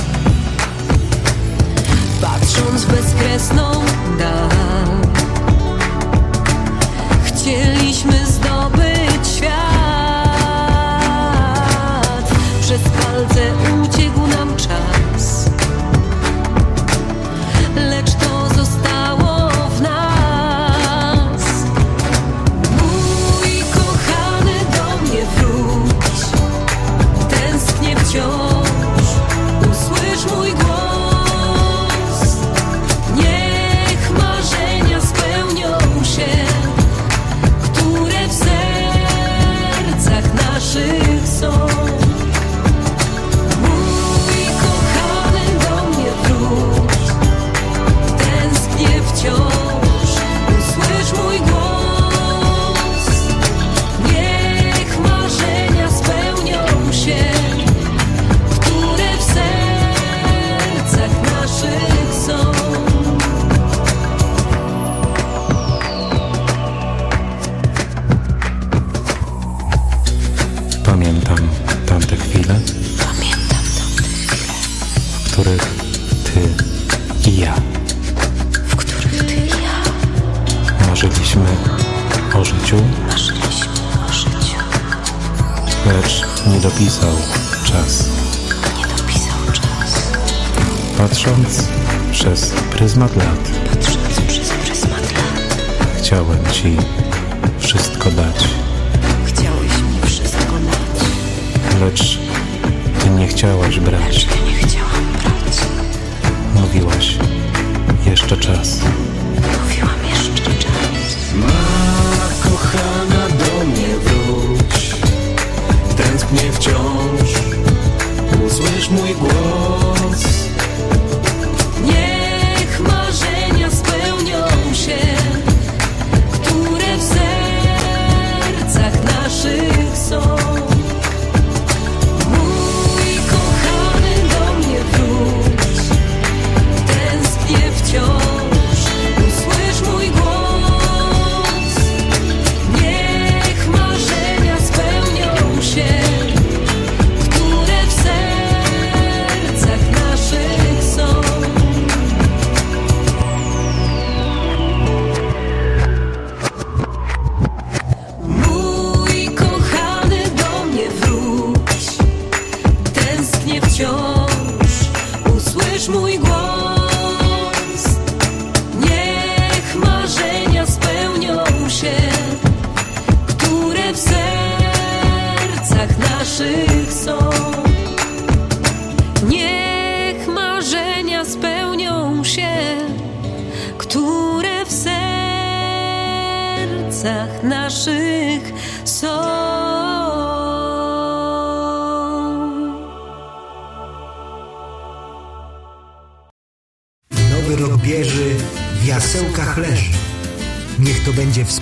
Patrząc bezkresną dal. Chcieliśmy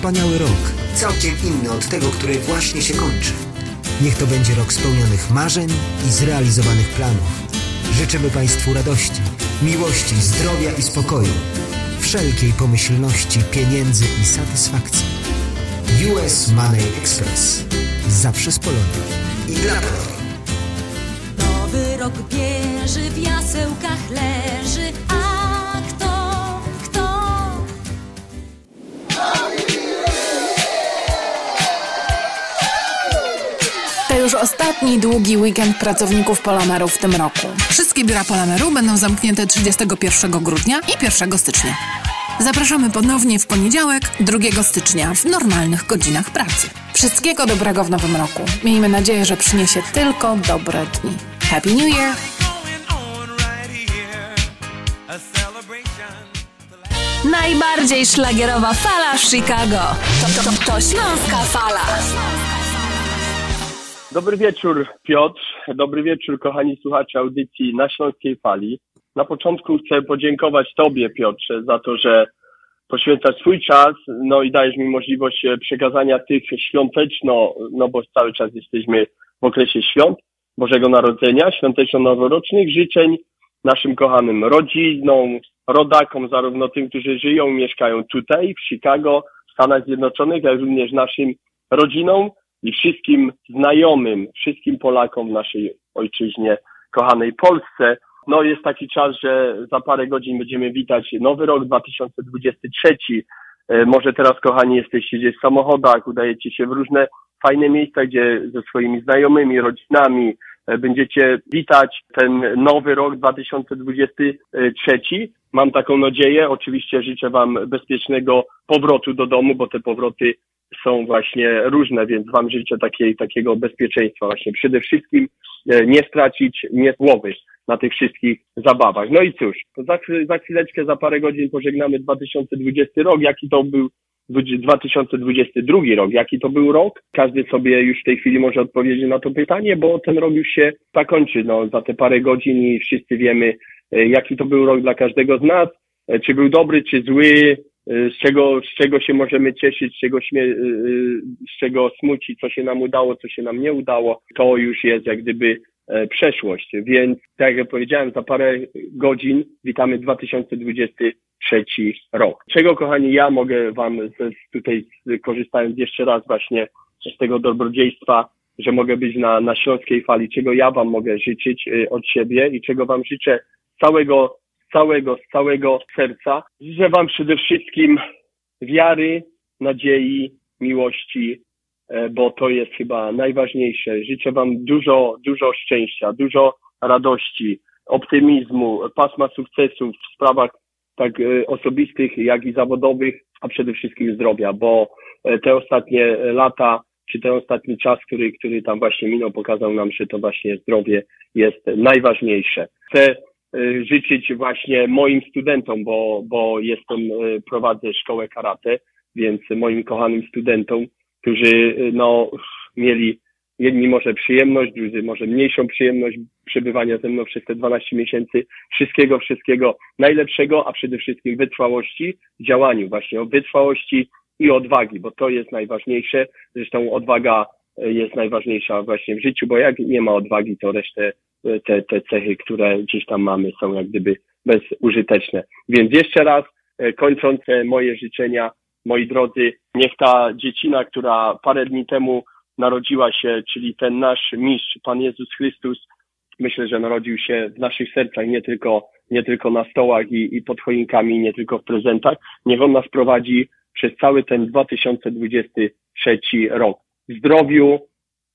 wspaniały rok, całkiem inny od tego, który właśnie się kończy. Niech to będzie rok spełnionych marzeń i zrealizowanych planów. Życzymy Państwu radości, miłości, zdrowia i spokoju, wszelkiej pomyślności, pieniędzy i satysfakcji. US Money Express. Zawsze z Polonią ostatni długi weekend pracowników Polameru w tym roku. Wszystkie biura Polameru będą zamknięte 31 grudnia i 1 stycznia. Zapraszamy ponownie w poniedziałek, 2 stycznia, w normalnych godzinach pracy. Wszystkiego dobrego w nowym roku. Miejmy nadzieję, że przyniesie tylko dobre dni. Happy New Year! Najbardziej szlagierowa fala w Chicago. To, to, to, to Śląska Fala. Dobry wieczór Piotr, dobry wieczór kochani słuchacze audycji na Śląskiej Fali. Na początku chcę podziękować Tobie Piotrze za to, że poświęcasz swój czas, no i dajesz mi możliwość e, przekazania tych świąteczno, no bo cały czas jesteśmy w okresie świąt Bożego Narodzenia, świąteczno-noworocznych życzeń naszym kochanym rodzinom, rodakom, zarówno tym, którzy żyją mieszkają tutaj w Chicago, w Stanach Zjednoczonych, jak również naszym rodzinom i wszystkim znajomym, wszystkim Polakom w naszej ojczyźnie, kochanej Polsce. No jest taki czas, że za parę godzin będziemy witać nowy rok 2023. E, może teraz, kochani, jesteście gdzieś w samochodach, udajecie się w różne fajne miejsca, gdzie ze swoimi znajomymi, rodzinami e, będziecie witać ten nowy rok 2023. Mam taką nadzieję. Oczywiście życzę Wam bezpiecznego powrotu do domu, bo te powroty są właśnie różne, więc Wam życzę takiej, takiego bezpieczeństwa właśnie. Przede wszystkim e, nie stracić nie głowy na tych wszystkich zabawach. No i cóż, za, za chwileczkę, za parę godzin pożegnamy 2020 rok. Jaki to był 2022 rok, jaki to był rok? Każdy sobie już w tej chwili może odpowiedzieć na to pytanie, bo ten rok już się zakończy no, za te parę godzin i wszyscy wiemy, e, jaki to był rok dla każdego z nas, e, czy był dobry, czy zły, z czego, z czego się możemy cieszyć, z czego, śmie- z czego smucić, co się nam udało, co się nam nie udało, to już jest jak gdyby przeszłość. Więc tak jak powiedziałem, za parę godzin witamy 2023 rok. Czego, kochani, ja mogę Wam tutaj, korzystając jeszcze raz właśnie z tego dobrodziejstwa, że mogę być na, na śląskiej fali, czego ja Wam mogę życzyć od siebie i czego Wam życzę całego, całego, z całego serca. Życzę Wam przede wszystkim wiary, nadziei, miłości, E, bo to jest chyba najważniejsze. Życzę Wam dużo, dużo szczęścia, dużo radości, optymizmu, pasma sukcesów w sprawach tak e, osobistych, jak i zawodowych, a przede wszystkim zdrowia, bo e, te ostatnie lata, czy ten ostatni czas, który, który tam właśnie minął, pokazał nam, że to właśnie zdrowie jest najważniejsze. Chcę życzyć właśnie moim studentom, bo, bo jestem, prowadzę szkołę karate, więc moim kochanym studentom którzy no, mieli jedni może przyjemność, drudzy może mniejszą przyjemność przebywania ze mną przez te 12 miesięcy. Wszystkiego, wszystkiego najlepszego, a przede wszystkim wytrwałości w działaniu, właśnie o wytrwałości i odwagi, bo to jest najważniejsze. Zresztą odwaga jest najważniejsza właśnie w życiu, bo jak nie ma odwagi, to resztę te, te cechy, które gdzieś tam mamy, są jak gdyby bezużyteczne. Więc jeszcze raz, e, kończąc moje życzenia, moi drodzy, niech ta dziecina, która parę dni temu narodziła się, czyli ten nasz mistrz, Pan Jezus Chrystus, myślę, że narodził się w naszych sercach, nie tylko, nie tylko na stołach i, i pod choinkami, nie tylko w prezentach. Niech On nas prowadzi przez cały ten 2023 rok. W zdrowiu,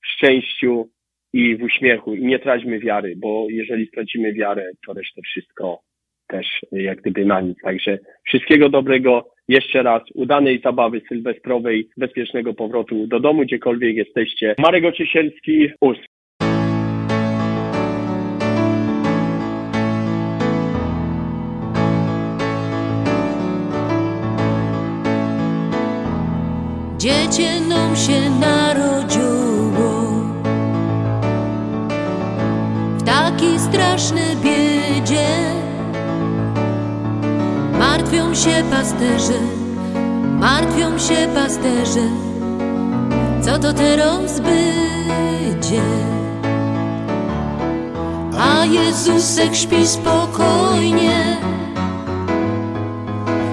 w szczęściu i w uśmiechu. I nie traćmy wiary, bo jeżeli stracimy wiarę, to resztę wszystko też jak gdyby na nic. Także wszystkiego dobrego jeszcze raz udanej zabawy sylwestrowej, bezpiecznego powrotu do domu, gdziekolwiek jesteście. Marek Ociesielski, US. Dziecię nam się narodziło się pasterze, martwią się pasterze, co to teraz będzie. A Jezusek śpi spokojnie,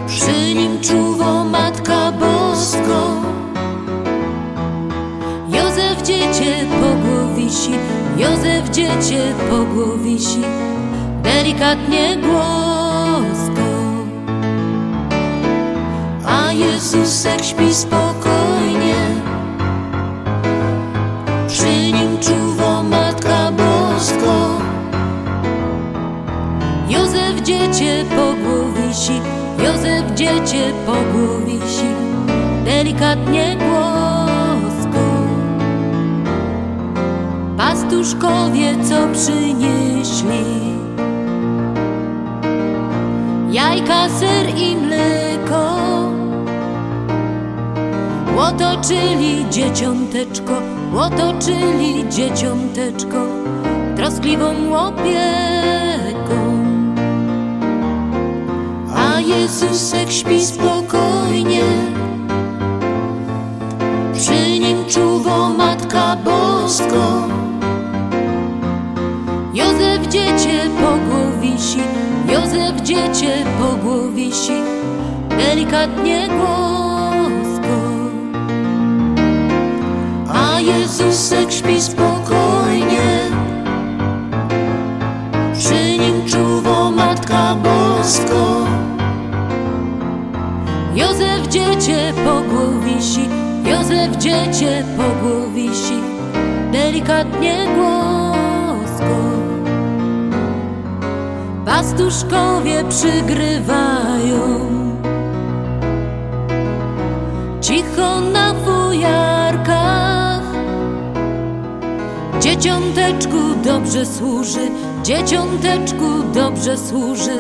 przy nim czuwa Matka Bosko. Józef dziecię pogłowisi, Józef dziecię pogłowisi, delikatnie głosko. Jezusek śpi spokojnie przy nim czuwa Matka Bosko. Józef dziecię po głowisi, Józef dziecię po głowisi, delikatnie głosko. Pastuszkowie, co przynieśli, jajka, ser i mleko. Otoczyli dzieciąteczko, otoczyli dzieciąteczko troskliwą opieką. A Jezusek śpi spokojnie, przy nim czuwa Matka Bosko. Józef dziecię po głowisi, Józef dziecię po głowisi, delikatnie głosko. Jezusek śpi spokojnie, przy nim czuwa Matka Bosko. Józef dziecię po głowisi, Józef dziecię po głowisi, delikatnie głosko. Pastuszkowie przygrywają Dzieciąteczku dobrze służy, dzieciąteczku dobrze służy,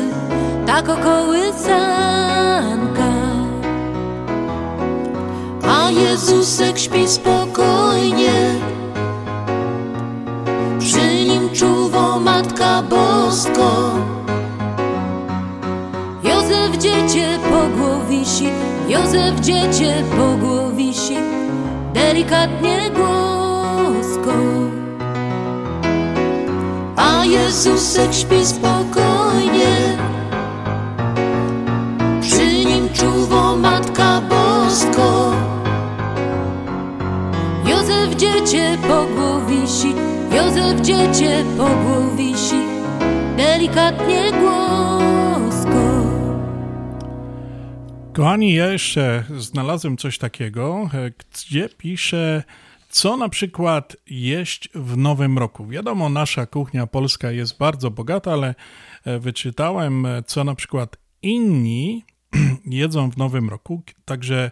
tak okołysanka. A Jezusek śpi spokojnie, przy nim czuwa Matka Bosko. Józef dziecię po głowisi, Józef dziecię po głowisi, delikatnie głosko. Jezusek śpi spokojnie, przy nim czuwa Matka Bosko. Józef dziecię po głowisi, Józef dziecię po głowisi, delikatnie głosko. Kochani, ja jeszcze znalazłem coś takiego, e, gdzie pisze, co na przykład jeść w nowym roku. Wiadomo, nasza kuchnia polska jest bardzo bogata, ale e, wyczytałem, e, co na przykład inni [CLEARS THROAT] jedzą w nowym roku. Także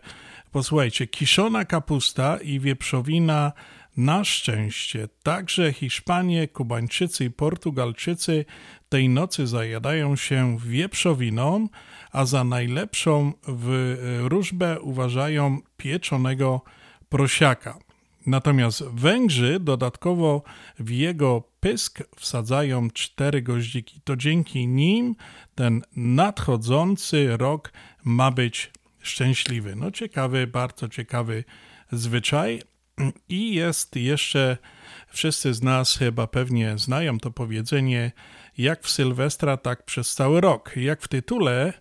posłuchajcie, kiszona kapusta i wieprzowina na szczęście. Także Hiszpanie, Kubańczycy i Portugalczycy tej nocy zajadają się wieprzowiną, a za najlepszą w wróżbę uważają pieczonego prosiaka. Natomiast Węgrzy dodatkowo w jego pysk wsadzają cztery goździki. To dzięki nim ten nadchodzący rok ma być szczęśliwy. No ciekawy, bardzo ciekawy zwyczaj. I jest jeszcze, wszyscy z nas chyba pewnie znają to powiedzenie, jak w Sylwestra, tak przez cały rok. Jak w tytule,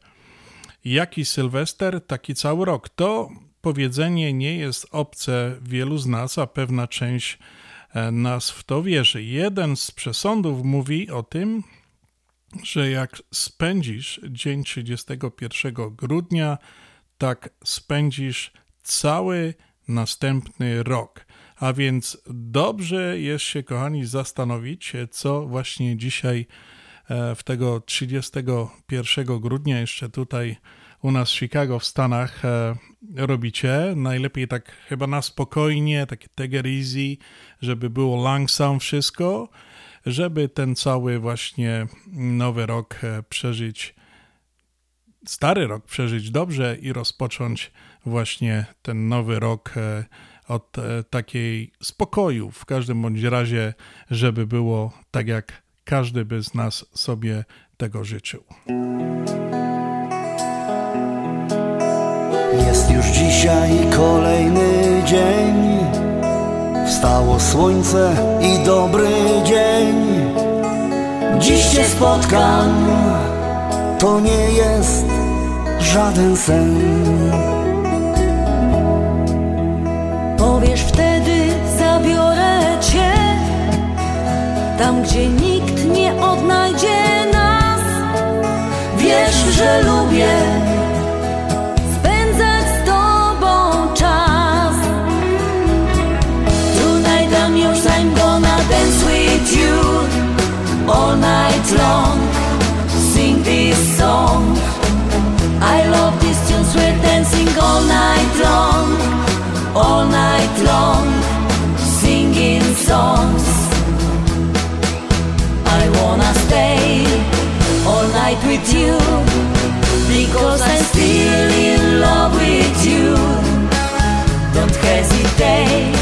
jaki Sylwester, taki cały rok. To powiedzenie nie jest obce wielu z nas, a pewna część e, nas w to wierzy. Jeden z przesądów mówi o tym, że jak spędzisz dzień 31 grudnia, tak spędzisz cały następny rok. A więc dobrze jest się, kochani, zastanowić, co właśnie dzisiaj e, w tego 31 grudnia jeszcze tutaj u nas w Chicago w Stanach e, robicie. Najlepiej tak chyba na spokojnie, takie take easy, żeby było langsam wszystko, żeby ten cały właśnie nowy rok e, przeżyć, stary rok przeżyć dobrze i rozpocząć właśnie ten nowy rok e, od takiej spokoju. W każdym bądź razie, żeby było tak jak każdy by z nas sobie tego życzył. Jest już dzisiaj kolejny dzień. Wstało słońce i dobry dzień. Dziś cię spotkam, to nie jest żaden sen. Powiesz wtedy, zabiorę cię tam, gdzie nikt nie odnajdzie nas. Wiesz, że lubię all night long. Sing this song. I love these tunes, we're dancing all night long. All night long, singing songs. I wanna stay all night with you. Because I'm still in love with you. Don't hesitate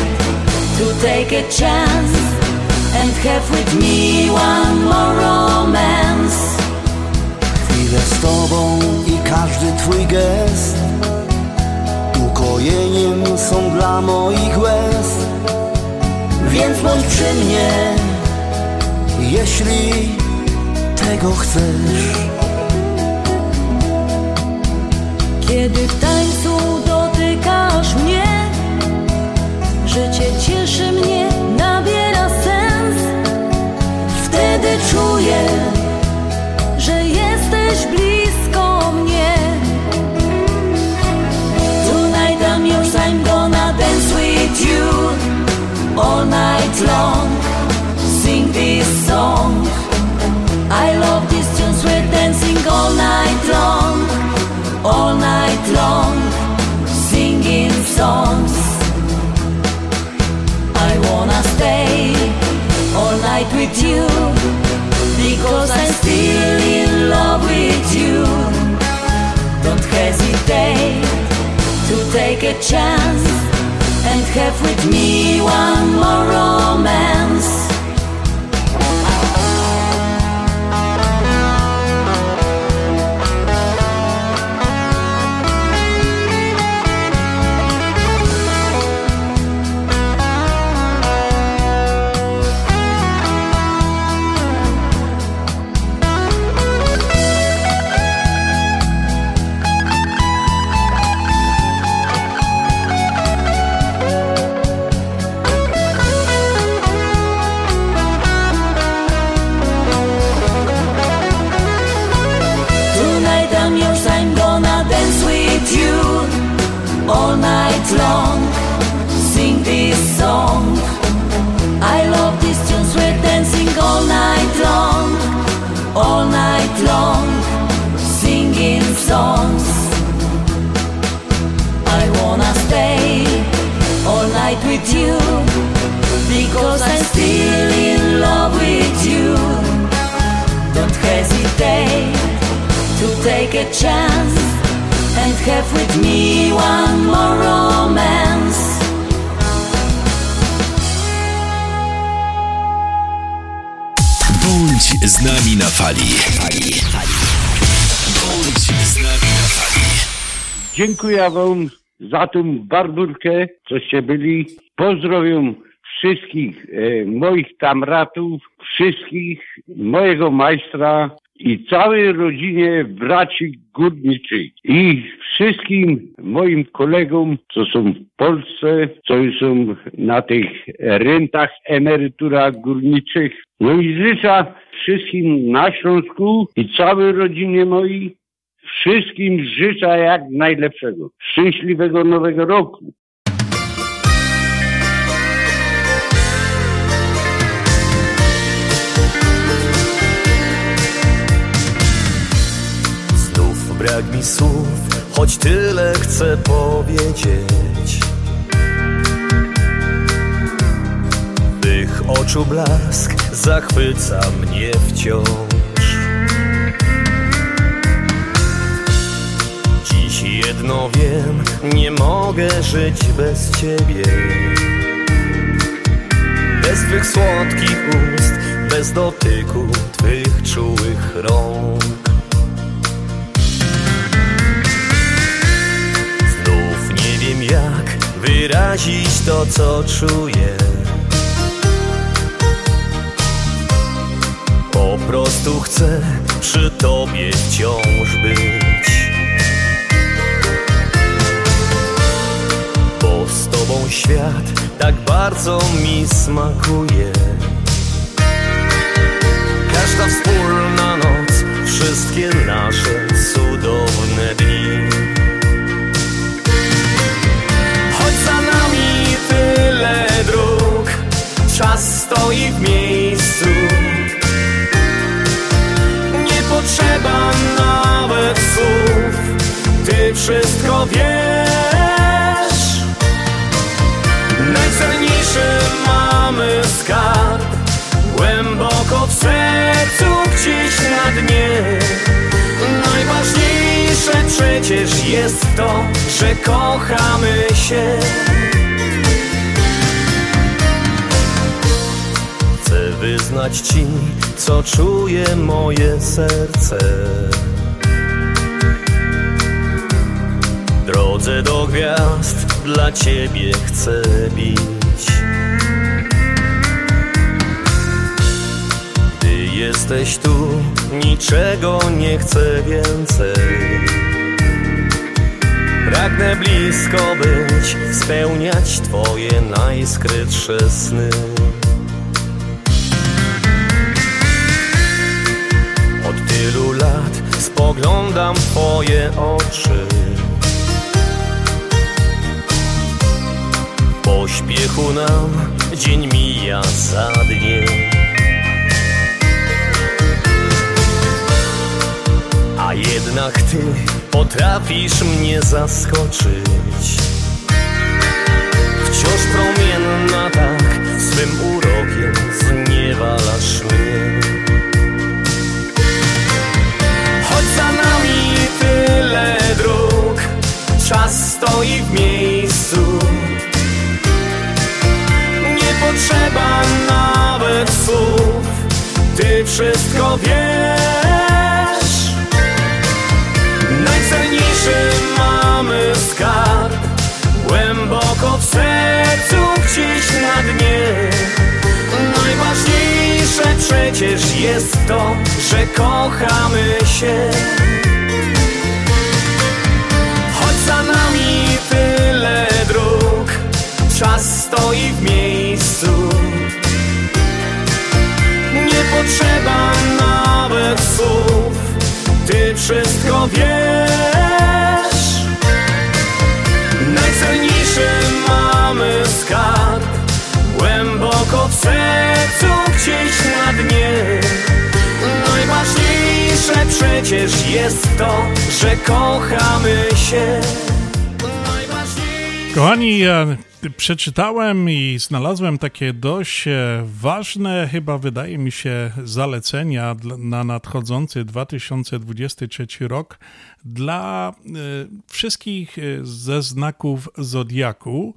to take a chance. And have with me one more romance. Chwilę z tobą i każdy twój gest. Ukojeniem są dla moich łez. Więc bądź przy mnie Jeśli tego chcesz. Kiedy w tańcu dotykasz mnie, życie night long. Sing this song. I love these tunes, we're dancing all night long all night long, singing songs. I wanna stay all night with you because I'm still in love with you. Don't hesitate to take a chance and have with me one more romance. Dziękuję Wam za tą barburkę, coście byli. Pozdrowiam wszystkich e, moich kamratów, wszystkich mojego majstra i całej rodzinie braci górniczych i wszystkim moim kolegom, co są w Polsce, co są na tych rentach, emeryturach górniczych. No i życzę wszystkim na Śląsku i całej rodzinie mojej Wszystkim życzę jak najlepszego. Szczęśliwego nowego roku. Znów brak mi słów, choć tyle chcę powiedzieć. Tych oczu blask zachwyca mnie wciąż. Jedno wiem, nie mogę żyć bez ciebie. Bez twych słodkich ust, bez dotyku twych czułych rąk. Znów nie wiem jak wyrazić to, co czuję. Po prostu chcę przy tobie wciąż być. Tobą świat tak bardzo mi smakuje. Każda wspólna noc, wszystkie nasze cudowne dni. Choć za nami tyle dróg, czas stoi w miejscu. Nie potrzeba nawet słów, ty wszystko wiesz. Najcenniejszy mamy skarb. Głęboko w sercu gdzieś na dnie. Najważniejsze przecież jest to, że kochamy się. Chcę wyznać Ci, co czuje moje serce. Drodze do gwiazd dla Ciebie chcę bić. Gdy jesteś tu, niczego nie chcę więcej. Pragnę blisko być, spełniać Twoje najskrytsze sny. Od tylu lat spoglądam w Twoje oczy pośpiechu nam dzień mija za dniem A jednak Ty potrafisz mnie zaskoczyć. Wciąż promienna tak swym urokiem zniewalasz mnie Choć za nami tyle dróg Czas stoi w miejscu Nie potrzeba nawet słów. Ty wszystko wiesz. Najcenniejszy mamy skarb. Głęboko w sercu gdzieś na dnie. Najważniejsze przecież jest to, że kochamy się. Choć za nami tyle dróg Czas stoi w miejscu potrzeba nawet słów. Ty wszystko wiesz. Najcenniejszy mamy skarb. Głęboko w sercu gdzieś na dnie. Najważniejsze przecież jest to, że kochamy się. Kochani, przeczytałem i znalazłem takie dość e, ważne, chyba wydaje mi się, zalecenia na nadchodzący 2023 rok dla e, wszystkich e, ze znaków Zodiaku.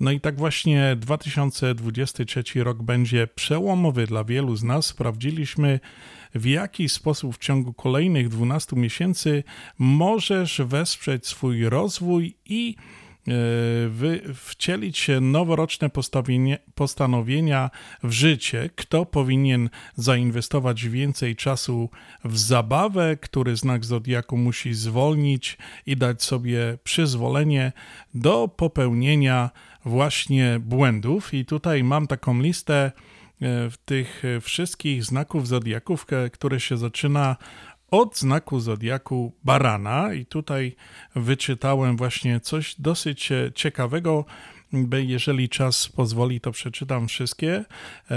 No i tak właśnie 2023 rok będzie przełomowy dla wielu z nas. Sprawdziliśmy, w jaki sposób w ciągu kolejnych 12 miesięcy możesz wesprzeć swój rozwój i wy, wcielić noworoczne postanowienia w życie, kto powinien zainwestować więcej czasu w zabawę, który znak zodiaku musi zwolnić i dać sobie przyzwolenie do popełnienia właśnie błędów. I tutaj mam taką listę tych wszystkich znaków zodiaków, które się zaczyna od znaku zodiaku barana i tutaj wyczytałem właśnie coś dosyć ciekawego. Jeżeli czas pozwoli, to przeczytam wszystkie.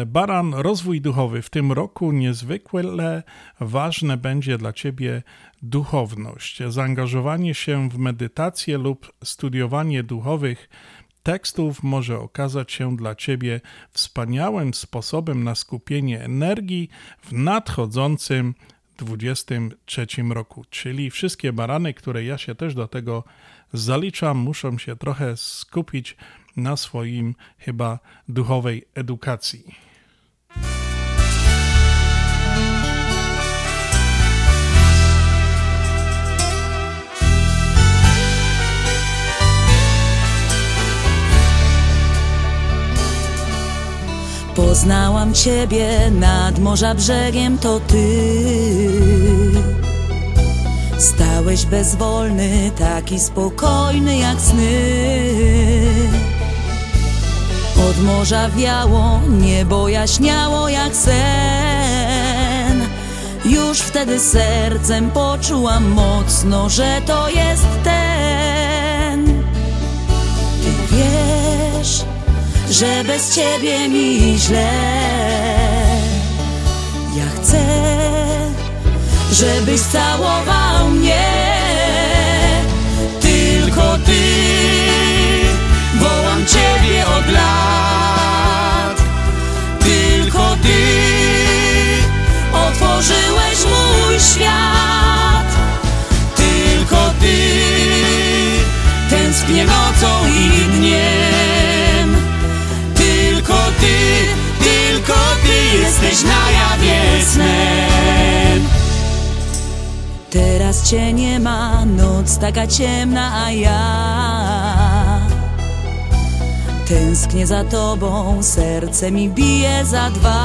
Baran, rozwój duchowy. W tym roku niezwykle ważne będzie dla Ciebie duchowność. Zaangażowanie się w medytację lub studiowanie duchowych tekstów może okazać się dla Ciebie wspaniałym sposobem na skupienie energii w nadchodzącym 2023 roku. Czyli wszystkie barany, które ja się też do tego zaliczam, muszą się trochę skupić na swoim chyba duchowej edukacji. Poznałam Ciebie nad morza brzegiem, to Ty. Stałeś bezwolny, taki spokojny jak sny. Od morza wiało, niebo jaśniało jak sen. Już wtedy sercem poczułam mocno, że to jest ten. Ty wiesz, że bez ciebie mi źle. Ja chcę, żebyś całował mnie. Tylko ty, wołam ciebie od lat. Tylko ty, otworzyłeś mój świat. Tylko ty, tęsknię nocą i dniem. tylko Ty jesteś na jawie snem. Teraz Cię nie ma, noc taka ciemna, a ja Tęsknię za Tobą, serce mi bije za dwa.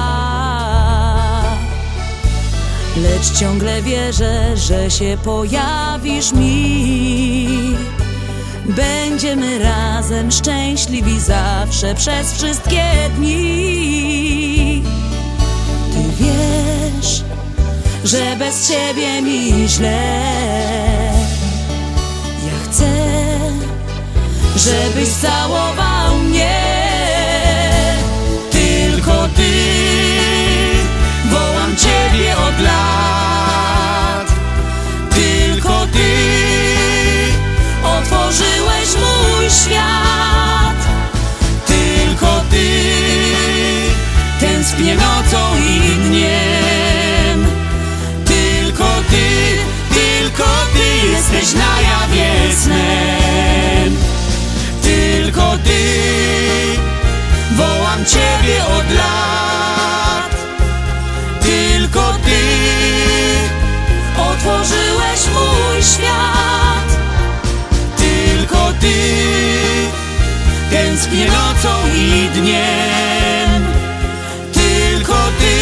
Lecz ciągle wierzę, że się pojawisz mi. Będziemy razem szczęśliwi zawsze przez wszystkie dni. Ty wiesz, że bez ciebie mi źle. Ja chcę, żebyś całował mnie. Tylko ty, wołam ciebie od lat. Mój świat. Tylko ty tęsknię nocą i dniem. Tylko ty, tylko ty jesteś na jawie snem. Tylko ty, wołam ciebie od lat. Tylko ty otworzyłeś mój świat. Tęsknię nocą i dniem. Tylko ty,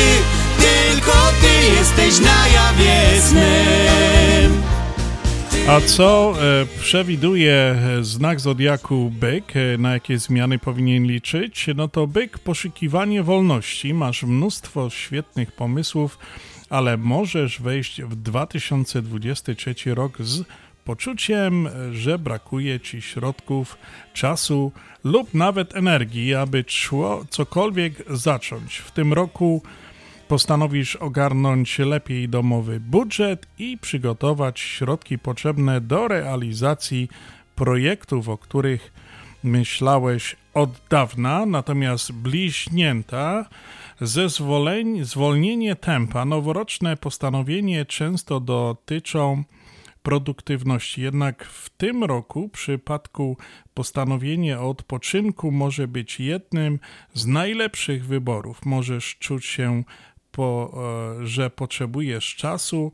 tylko ty jesteś na jawie snem. A co e, przewiduje e, znak zodiaku byk, e, na jakie zmiany powinien liczyć? No to byk, poszukiwanie wolności. Masz mnóstwo świetnych pomysłów, ale możesz wejść w 2023 rok z poczuciem, że brakuje ci środków, czasu lub nawet energii, aby szło cokolwiek zacząć. W tym roku postanowisz ogarnąć lepiej domowy budżet i przygotować środki potrzebne do realizacji projektów, o których myślałeś od dawna, natomiast bliźnięta, zezwoleń, zwolnienie tempa, noworoczne postanowienie często dotyczą produktywności. Jednak w tym roku, w przypadku postanowienie o odpoczynku może być jednym z najlepszych wyborów. Możesz czuć się, po, e, że potrzebujesz czasu,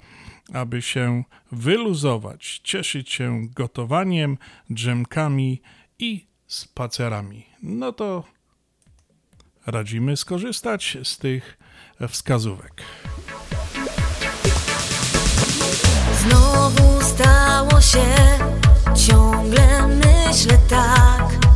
aby się wyluzować, cieszyć się gotowaniem, drzemkami i spacerami. No to radzimy skorzystać z tych wskazówek. Znowu stało się, ciągle myślę tak.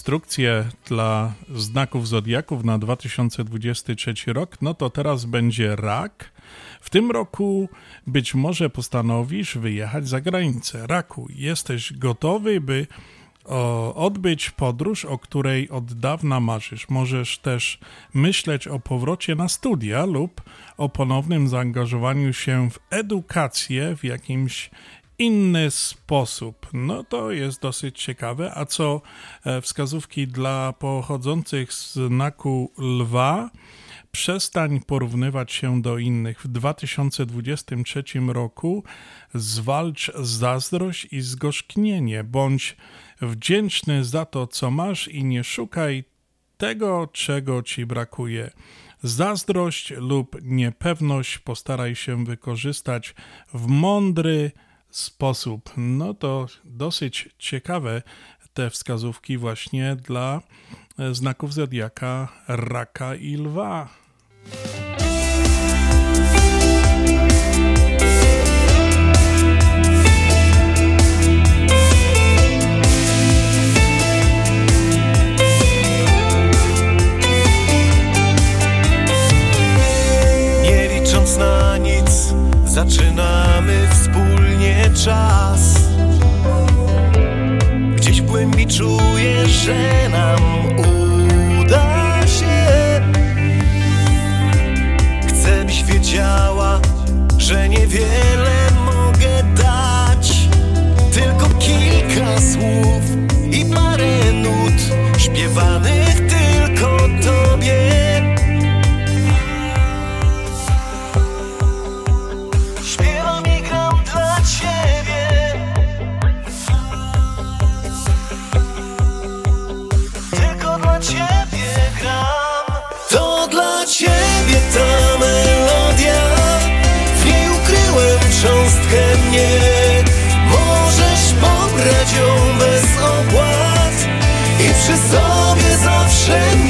Instrukcje dla znaków zodiaków na 2023 rok, no to teraz będzie rak. W tym roku być może postanowisz wyjechać za granicę. Raku, jesteś gotowy, by odbyć podróż, o której od dawna marzysz. Możesz też myśleć o powrocie na studia lub o ponownym zaangażowaniu się w edukację w jakimś inny sposób. No to jest dosyć ciekawe. A co e, wskazówki dla pochodzących z znaku lwa? Przestań porównywać się do innych. W 2023 roku zwalcz zazdrość i zgorzknienie. Bądź wdzięczny za to, co masz i nie szukaj tego, czego ci brakuje. Zazdrość lub niepewność postaraj się wykorzystać w mądry sposób. No to dosyć ciekawe te wskazówki właśnie dla e, znaków zodiaka raka i lwa. Nie licząc na nic, zaczynamy czas. Gdzieś w głębi czuję, że nam uda się. Chcę, byś wiedziała, że niewiele mogę dać. Tylko kilka słów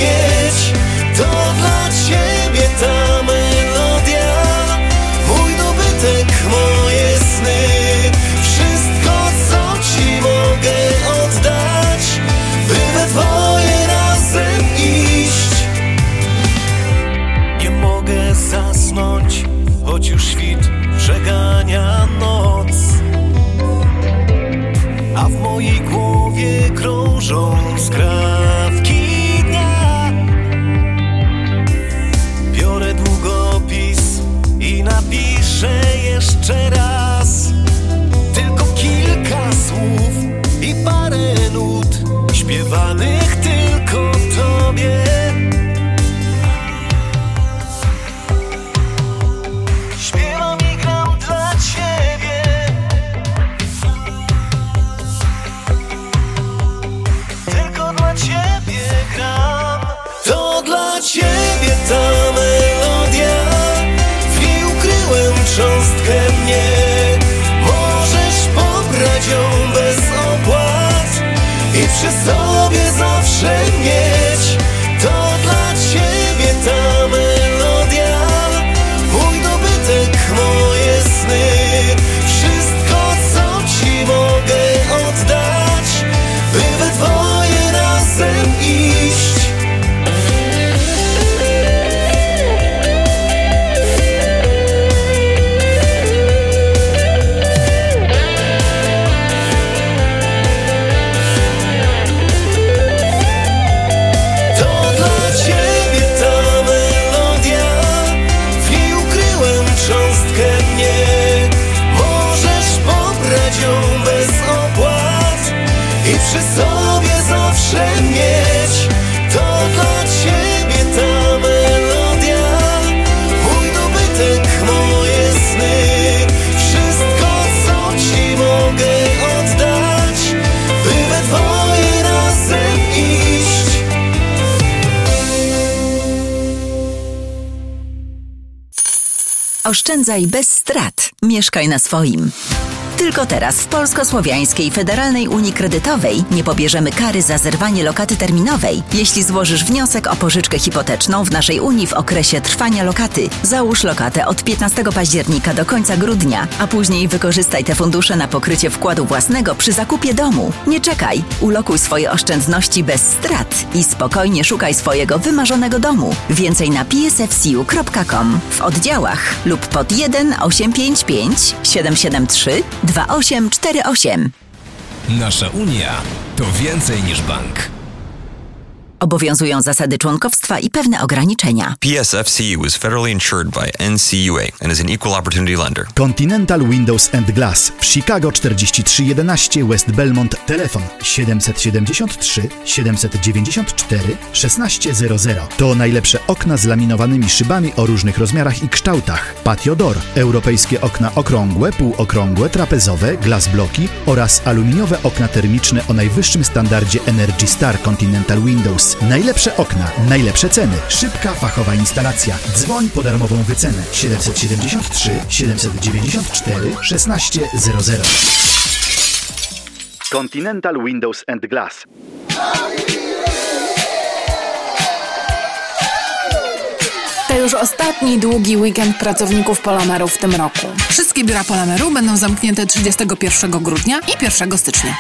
zawsze Oszczędzaj bez strat. Mieszkaj na swoim. Tylko teraz w Polsko-Słowiańskiej Federalnej Unii Kredytowej nie pobierzemy kary za zerwanie lokaty terminowej, jeśli złożysz wniosek o pożyczkę hipoteczną w naszej Unii w okresie trwania lokaty. Załóż lokatę od 15 października do końca grudnia, a później wykorzystaj te fundusze na pokrycie wkładu własnego przy zakupie domu. Nie czekaj, ulokuj swoje oszczędności bez strat i spokojnie szukaj swojego wymarzonego domu. Więcej na psfcu.com w oddziałach lub pod 1 855 773 2848. Nasza Unia to więcej niż bank. Obowiązują zasady członkowstwa i pewne ograniczenia. PSFCU is federally insured by NCUA and is an equal opportunity lender. Continental Windows and Glass w Chicago 4311 West Belmont. Telefon 773 794 1600. To najlepsze okna z laminowanymi szybami o różnych rozmiarach i kształtach. Patio Door, europejskie okna okrągłe, półokrągłe, trapezowe, glass bloki oraz aluminiowe okna termiczne o najwyższym standardzie Energy Star Continental Windows. Najlepsze okna, najlepsze ceny, szybka, fachowa instalacja. Dzwoń po darmową wycenę 773 794 1600. Continental Windows and Glass. To już ostatni długi weekend pracowników Polameru w tym roku. Wszystkie biura Polameru będą zamknięte 31 grudnia i 1 stycznia.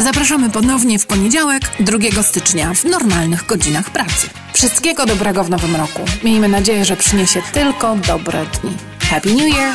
Zapraszamy ponownie w poniedziałek, 2 stycznia, w normalnych godzinach pracy. Wszystkiego dobrego w nowym roku. Miejmy nadzieję, że przyniesie tylko dobre dni. Happy New Year!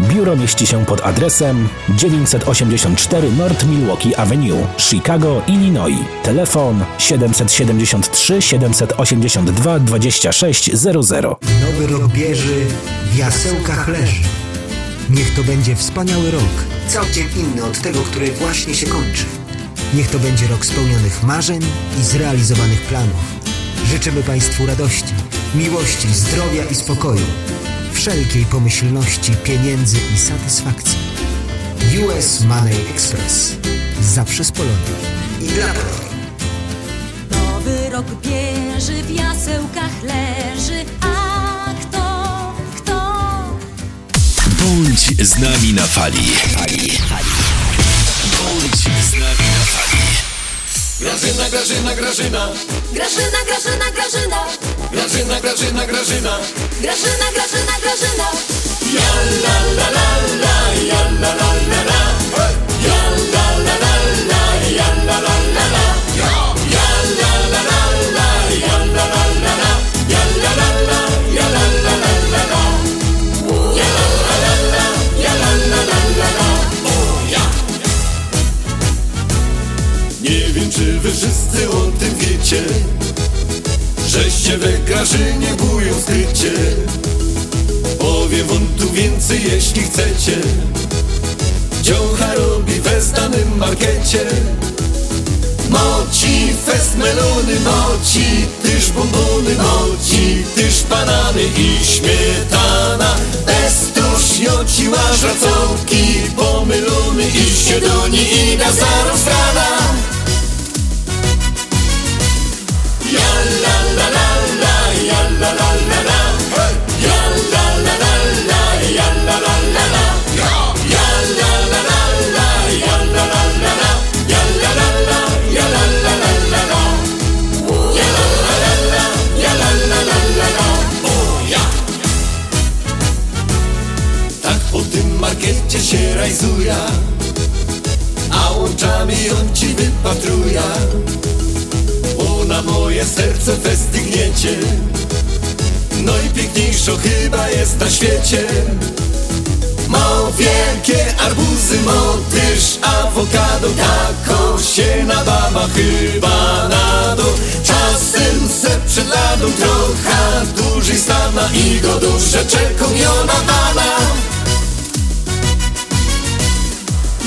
Biuro mieści się pod adresem 984 North Milwaukee Avenue, Chicago, Illinois. Telefon 773 782 2600. Nowy rok bierze, w jasełkach leży. Niech to będzie wspaniały rok, całkiem inny od tego, który właśnie się kończy. Niech to będzie rok spełnionych marzeń i zrealizowanych planów. Życzymy Państwu radości, miłości, zdrowia i spokoju, wszelkiej pomyślności, pieniędzy i satysfakcji. US Money Express. Zawsze z Polonią. I dla Polonii. Nowy rok bierze, w jasełkach leży, a kto, kto? Bądź z nami na fali. Bądź z nami na fali. Grażyna, Grażyna, Grażyna. Grażyna, Grażyna, Grażyna. Grażyna, Grażyna, Grażyna. Grażyna, Grażyna, Grażyna. Ja la la la la, ja la la la la. Grażynie bują skrycie. Powiem wam tu więcej, jeśli chcecie. Dziołcha robi we znanym markecie. Moci, fest melony, moci, tyż bombony, moci, tyż banany i śmietana. Estuż, joci, łaż, racołki, pomylony i siedoni i na zarą strana. Tak markecie się rajzuje, a łączami on ci wypatruje. Bo na moje serce westygniecie Najpiękniejszo chyba jest na świecie. Mo wielkie arbuzy, motyż, awokado. Tako się nababa chyba na dół Czasem se przed ladą trochę dłużej stana I go duże czerkomiona bana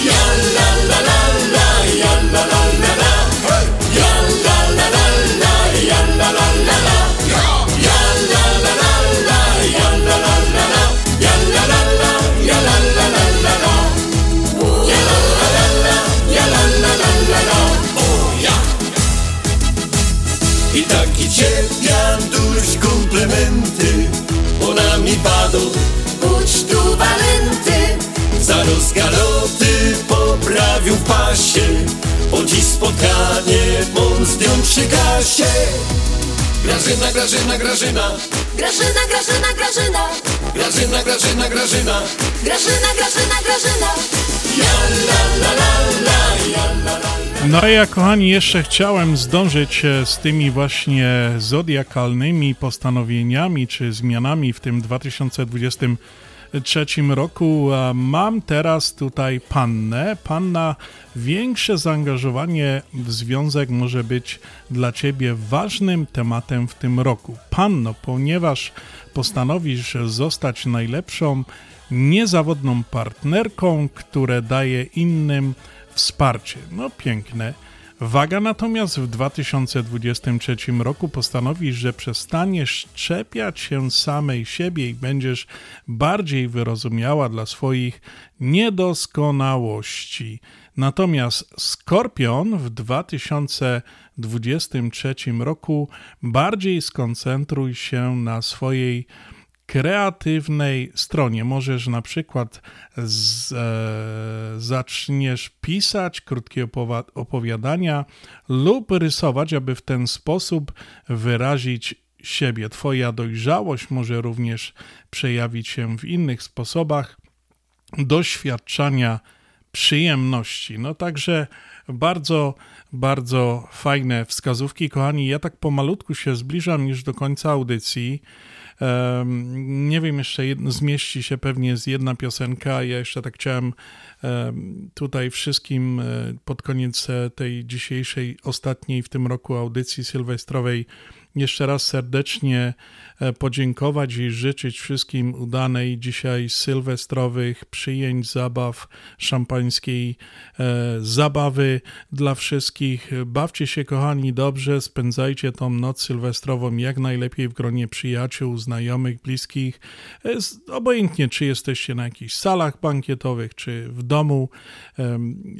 Ja la la la la, Padł Budź tu walenty. Za rozgaloty poprawił w pasie. Po dziś spotkanie on z nią przy kasie. Grażyna, Grażyna, Grażyna. Grażyna, Grażyna, Grażyna. Grażyna, Grażyna, Grażyna. Grażyna, Grażyna, Grażyna. Ja la la la la, ja la la No ja, kochani, jeszcze chciałem zdążyć e, z tymi właśnie zodiakalnymi postanowieniami czy zmianami w tym 2023 roku. Mam teraz tutaj pannę. Panna, większe zaangażowanie w związek może być dla ciebie ważnym tematem w tym roku. Panno, ponieważ postanowisz zostać najlepszą, niezawodną partnerką, które daje innym wsparcie. No piękne. Waga natomiast w 2023 roku postanowisz, że przestaniesz czepiać się samej siebie i będziesz bardziej wyrozumiała dla swoich niedoskonałości. Natomiast Skorpion w 2023 roku bardziej skoncentruj się na swojej kreatywnej stronie. Możesz na przykład z, e, zaczniesz pisać krótkie opowiadania lub rysować, aby w ten sposób wyrazić siebie. Twoja dojrzałość może również przejawić się w innych sposobach doświadczania przyjemności. No także bardzo, bardzo fajne wskazówki, kochani. Ja tak pomalutku się zbliżam już do końca audycji. Nie wiem, jeszcze zmieści się pewnie z jedna piosenka. Ja jeszcze tak chciałem tutaj wszystkim um, pod koniec e, tej dzisiejszej, ostatniej w tym roku audycji sylwestrowej jeszcze raz serdecznie e, podziękować i życzyć wszystkim udanej dzisiaj sylwestrowych przyjęć, zabaw, szampańskiej e, zabawy dla wszystkich. Bawcie się, kochani, dobrze, spędzajcie tą noc sylwestrową jak najlepiej w gronie przyjaciół, znajomych, bliskich. E, obojętnie, czy jesteście na jakichś salach bankietowych, czy w domu.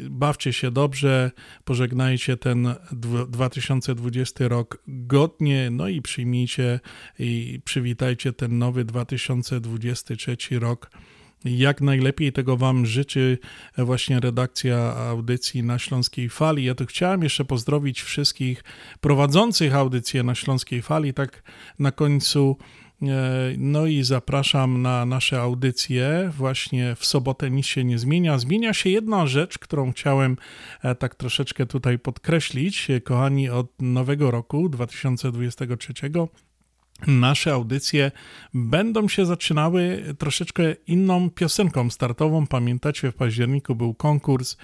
Bawcie się dobrze, pożegnajcie ten dw- 2020 rok godnie, no i przyjmijcie i przywitajcie ten nowy 2023 rok. Jak najlepiej tego Wam życzy właśnie redakcja audycji na Śląskiej Fali. Ja tu chciałem jeszcze pozdrowić wszystkich prowadzących audycję na Śląskiej Fali, tak na końcu. E, No i zapraszam na nasze audycje. Właśnie w sobotę nic się nie zmienia. Zmienia się jedna rzecz, którą chciałem e, tak troszeczkę tutaj podkreślić. E, Kochani, od nowego roku 2023 nasze audycje będą się zaczynały troszeczkę inną piosenką startową. Pamiętacie, w październiku był konkurs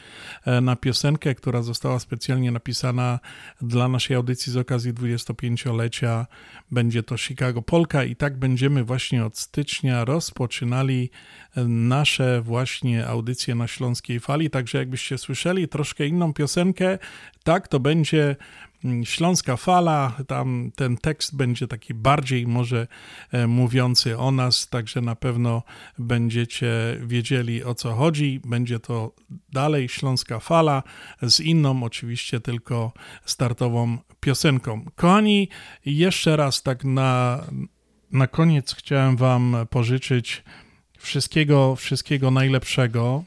e, na piosenkę, która została specjalnie napisana dla naszej audycji z okazji 25-lecia. Będzie to Chicago Polka i tak będziemy właśnie od stycznia rozpoczynali e, nasze właśnie audycje na Śląskiej Fali. Także jakbyście słyszeli troszkę inną piosenkę, tak, to będzie Śląska Fala, tam ten tekst będzie taki bardziej może e, mówiący o nas, także na pewno będziecie wiedzieli o co chodzi. Będzie to dalej Śląska Fala z inną oczywiście tylko startową piosenką. Kochani, jeszcze raz tak na, na koniec chciałem wam pożyczyć wszystkiego, wszystkiego najlepszego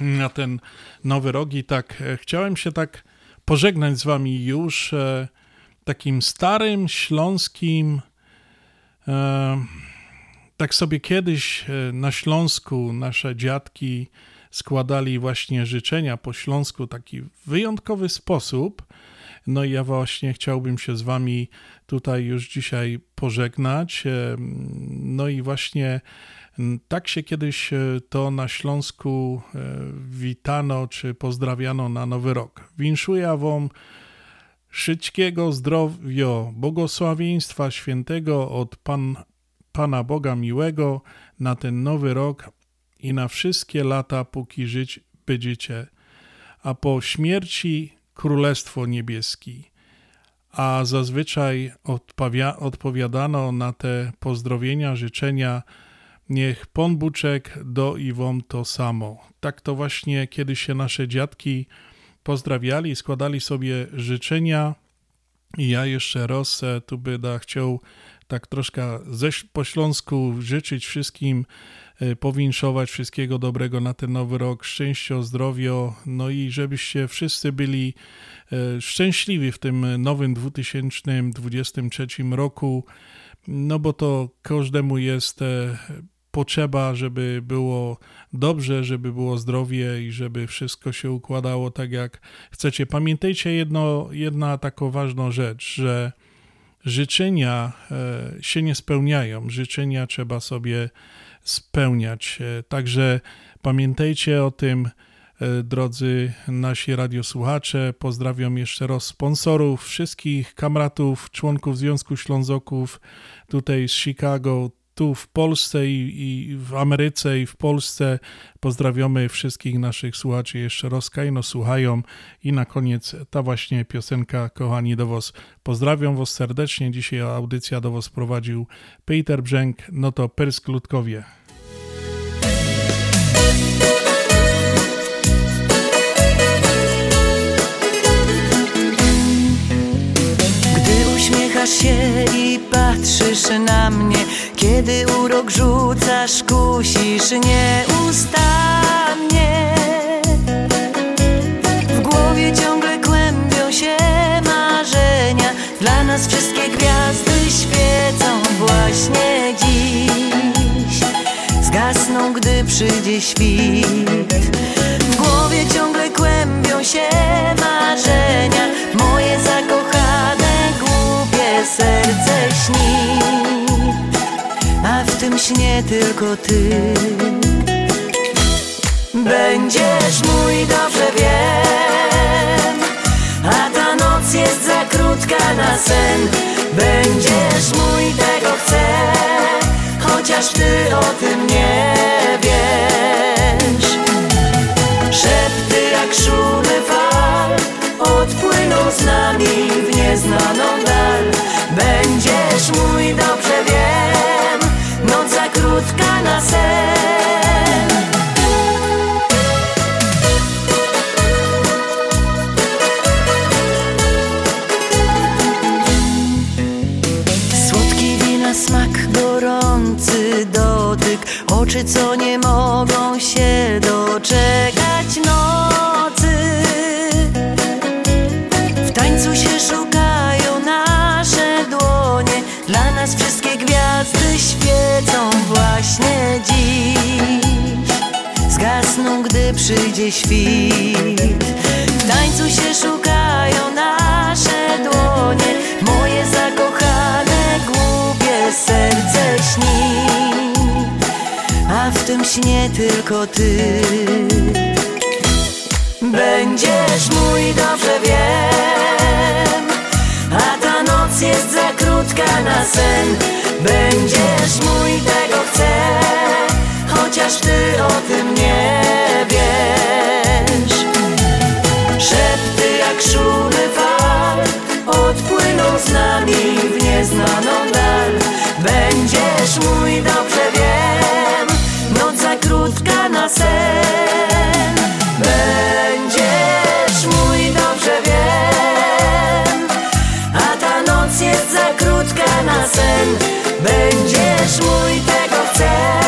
na ten nowy rok i tak e, chciałem się tak pożegnać z wami już e, takim starym śląskim e, tak sobie kiedyś e, na Śląsku nasze dziadki składali właśnie życzenia po śląsku taki wyjątkowy sposób. No i ja właśnie chciałbym się z wami tutaj już dzisiaj pożegnać. No i właśnie Tak się kiedyś e, to na Śląsku e, witano czy pozdrawiano na Nowy Rok. Winszuję wam wszystkiego zdrowia, błogosławieństwa świętego od Pan, Pana Boga miłego na ten nowy rok i na wszystkie lata, póki żyć będziecie, a po śmierci Królestwo Niebieskie. A zazwyczaj odpowiadano na te pozdrowienia, życzenia Niech Pan Buczek do i wam to samo. Tak to właśnie kiedyś się nasze dziadki pozdrawiali, składali sobie życzenia. I ja jeszcze raz e, tu będę chciał tak troszkę ze, po śląsku życzyć wszystkim, e, powinszować wszystkiego dobrego na ten nowy rok, szczęścia, zdrowia, no i żebyście wszyscy byli e, szczęśliwi w tym nowym 2023 roku, no bo to każdemu jest potrzeba, żeby było dobrze, żeby było zdrowie i żeby wszystko się układało tak, jak chcecie. Pamiętajcie jedno, jedna taką ważną rzecz, że życzenia e, się nie spełniają. Życzenia trzeba sobie spełniać. E, także pamiętajcie o tym, e, drodzy nasi radiosłuchacze. Pozdrawiam jeszcze raz sponsorów, wszystkich kamratów, członków Związku Ślązoków tutaj z Chicago, tu w Polsce i, i, w Ameryce i w Polsce. Pozdrawiamy wszystkich naszych słuchaczy jeszcze raz, no słuchają i na koniec ta właśnie piosenka, kochani do was. Pozdrawiam was serdecznie, dzisiaj audycja do was prowadził Peter Brzęk, no to Pyrsk Ludkowie. uśmiechasz się i patrzysz na mnie Kiedy urok rzucasz, kusisz nieustannie. W głowie ciągle kłębią się marzenia. Dla nas wszystkie gwiazdy świecą właśnie dziś. Zgasną, gdy przyjdzie świt. W głowie ciągle kłębią się marzenia Tym śnie tylko ty. Będziesz mój, dobrze wiem. A ta noc jest za krótka na sen. Będziesz mój, tego chcę Chociaż ty o tym nie wiesz. Szepty jak szumy fal Odpłyną z nami w nieznaną dal. Będziesz mój, dobrze wiem Krótka na sen. Słodki wina smak, gorący dotyk. Oczy, co nie mogą się doczekać nocy. W tańcu się szukają nasze dłonie. Dla nas wszystkie gwiazdy właśnie dziś. Zgasną, gdy przyjdzie świt. W tańcu się szukają nasze dłonie. Moje zakochane, głupie serce śni. A w tym śnie tylko ty. Będziesz mój, dobrze wiem. A ta noc jest za krótka na sen. Będziesz mój, tego chcę Chociaż ty o tym nie wiesz. Szepty jak szumy fal Odpłyną z nami w nieznaną dal. Będziesz mój, dobrze wiem Noc za krótka na sen. Będziesz mój, dobrze wiem A ta noc jest za krótka na sen. Będziesz mój, tego myself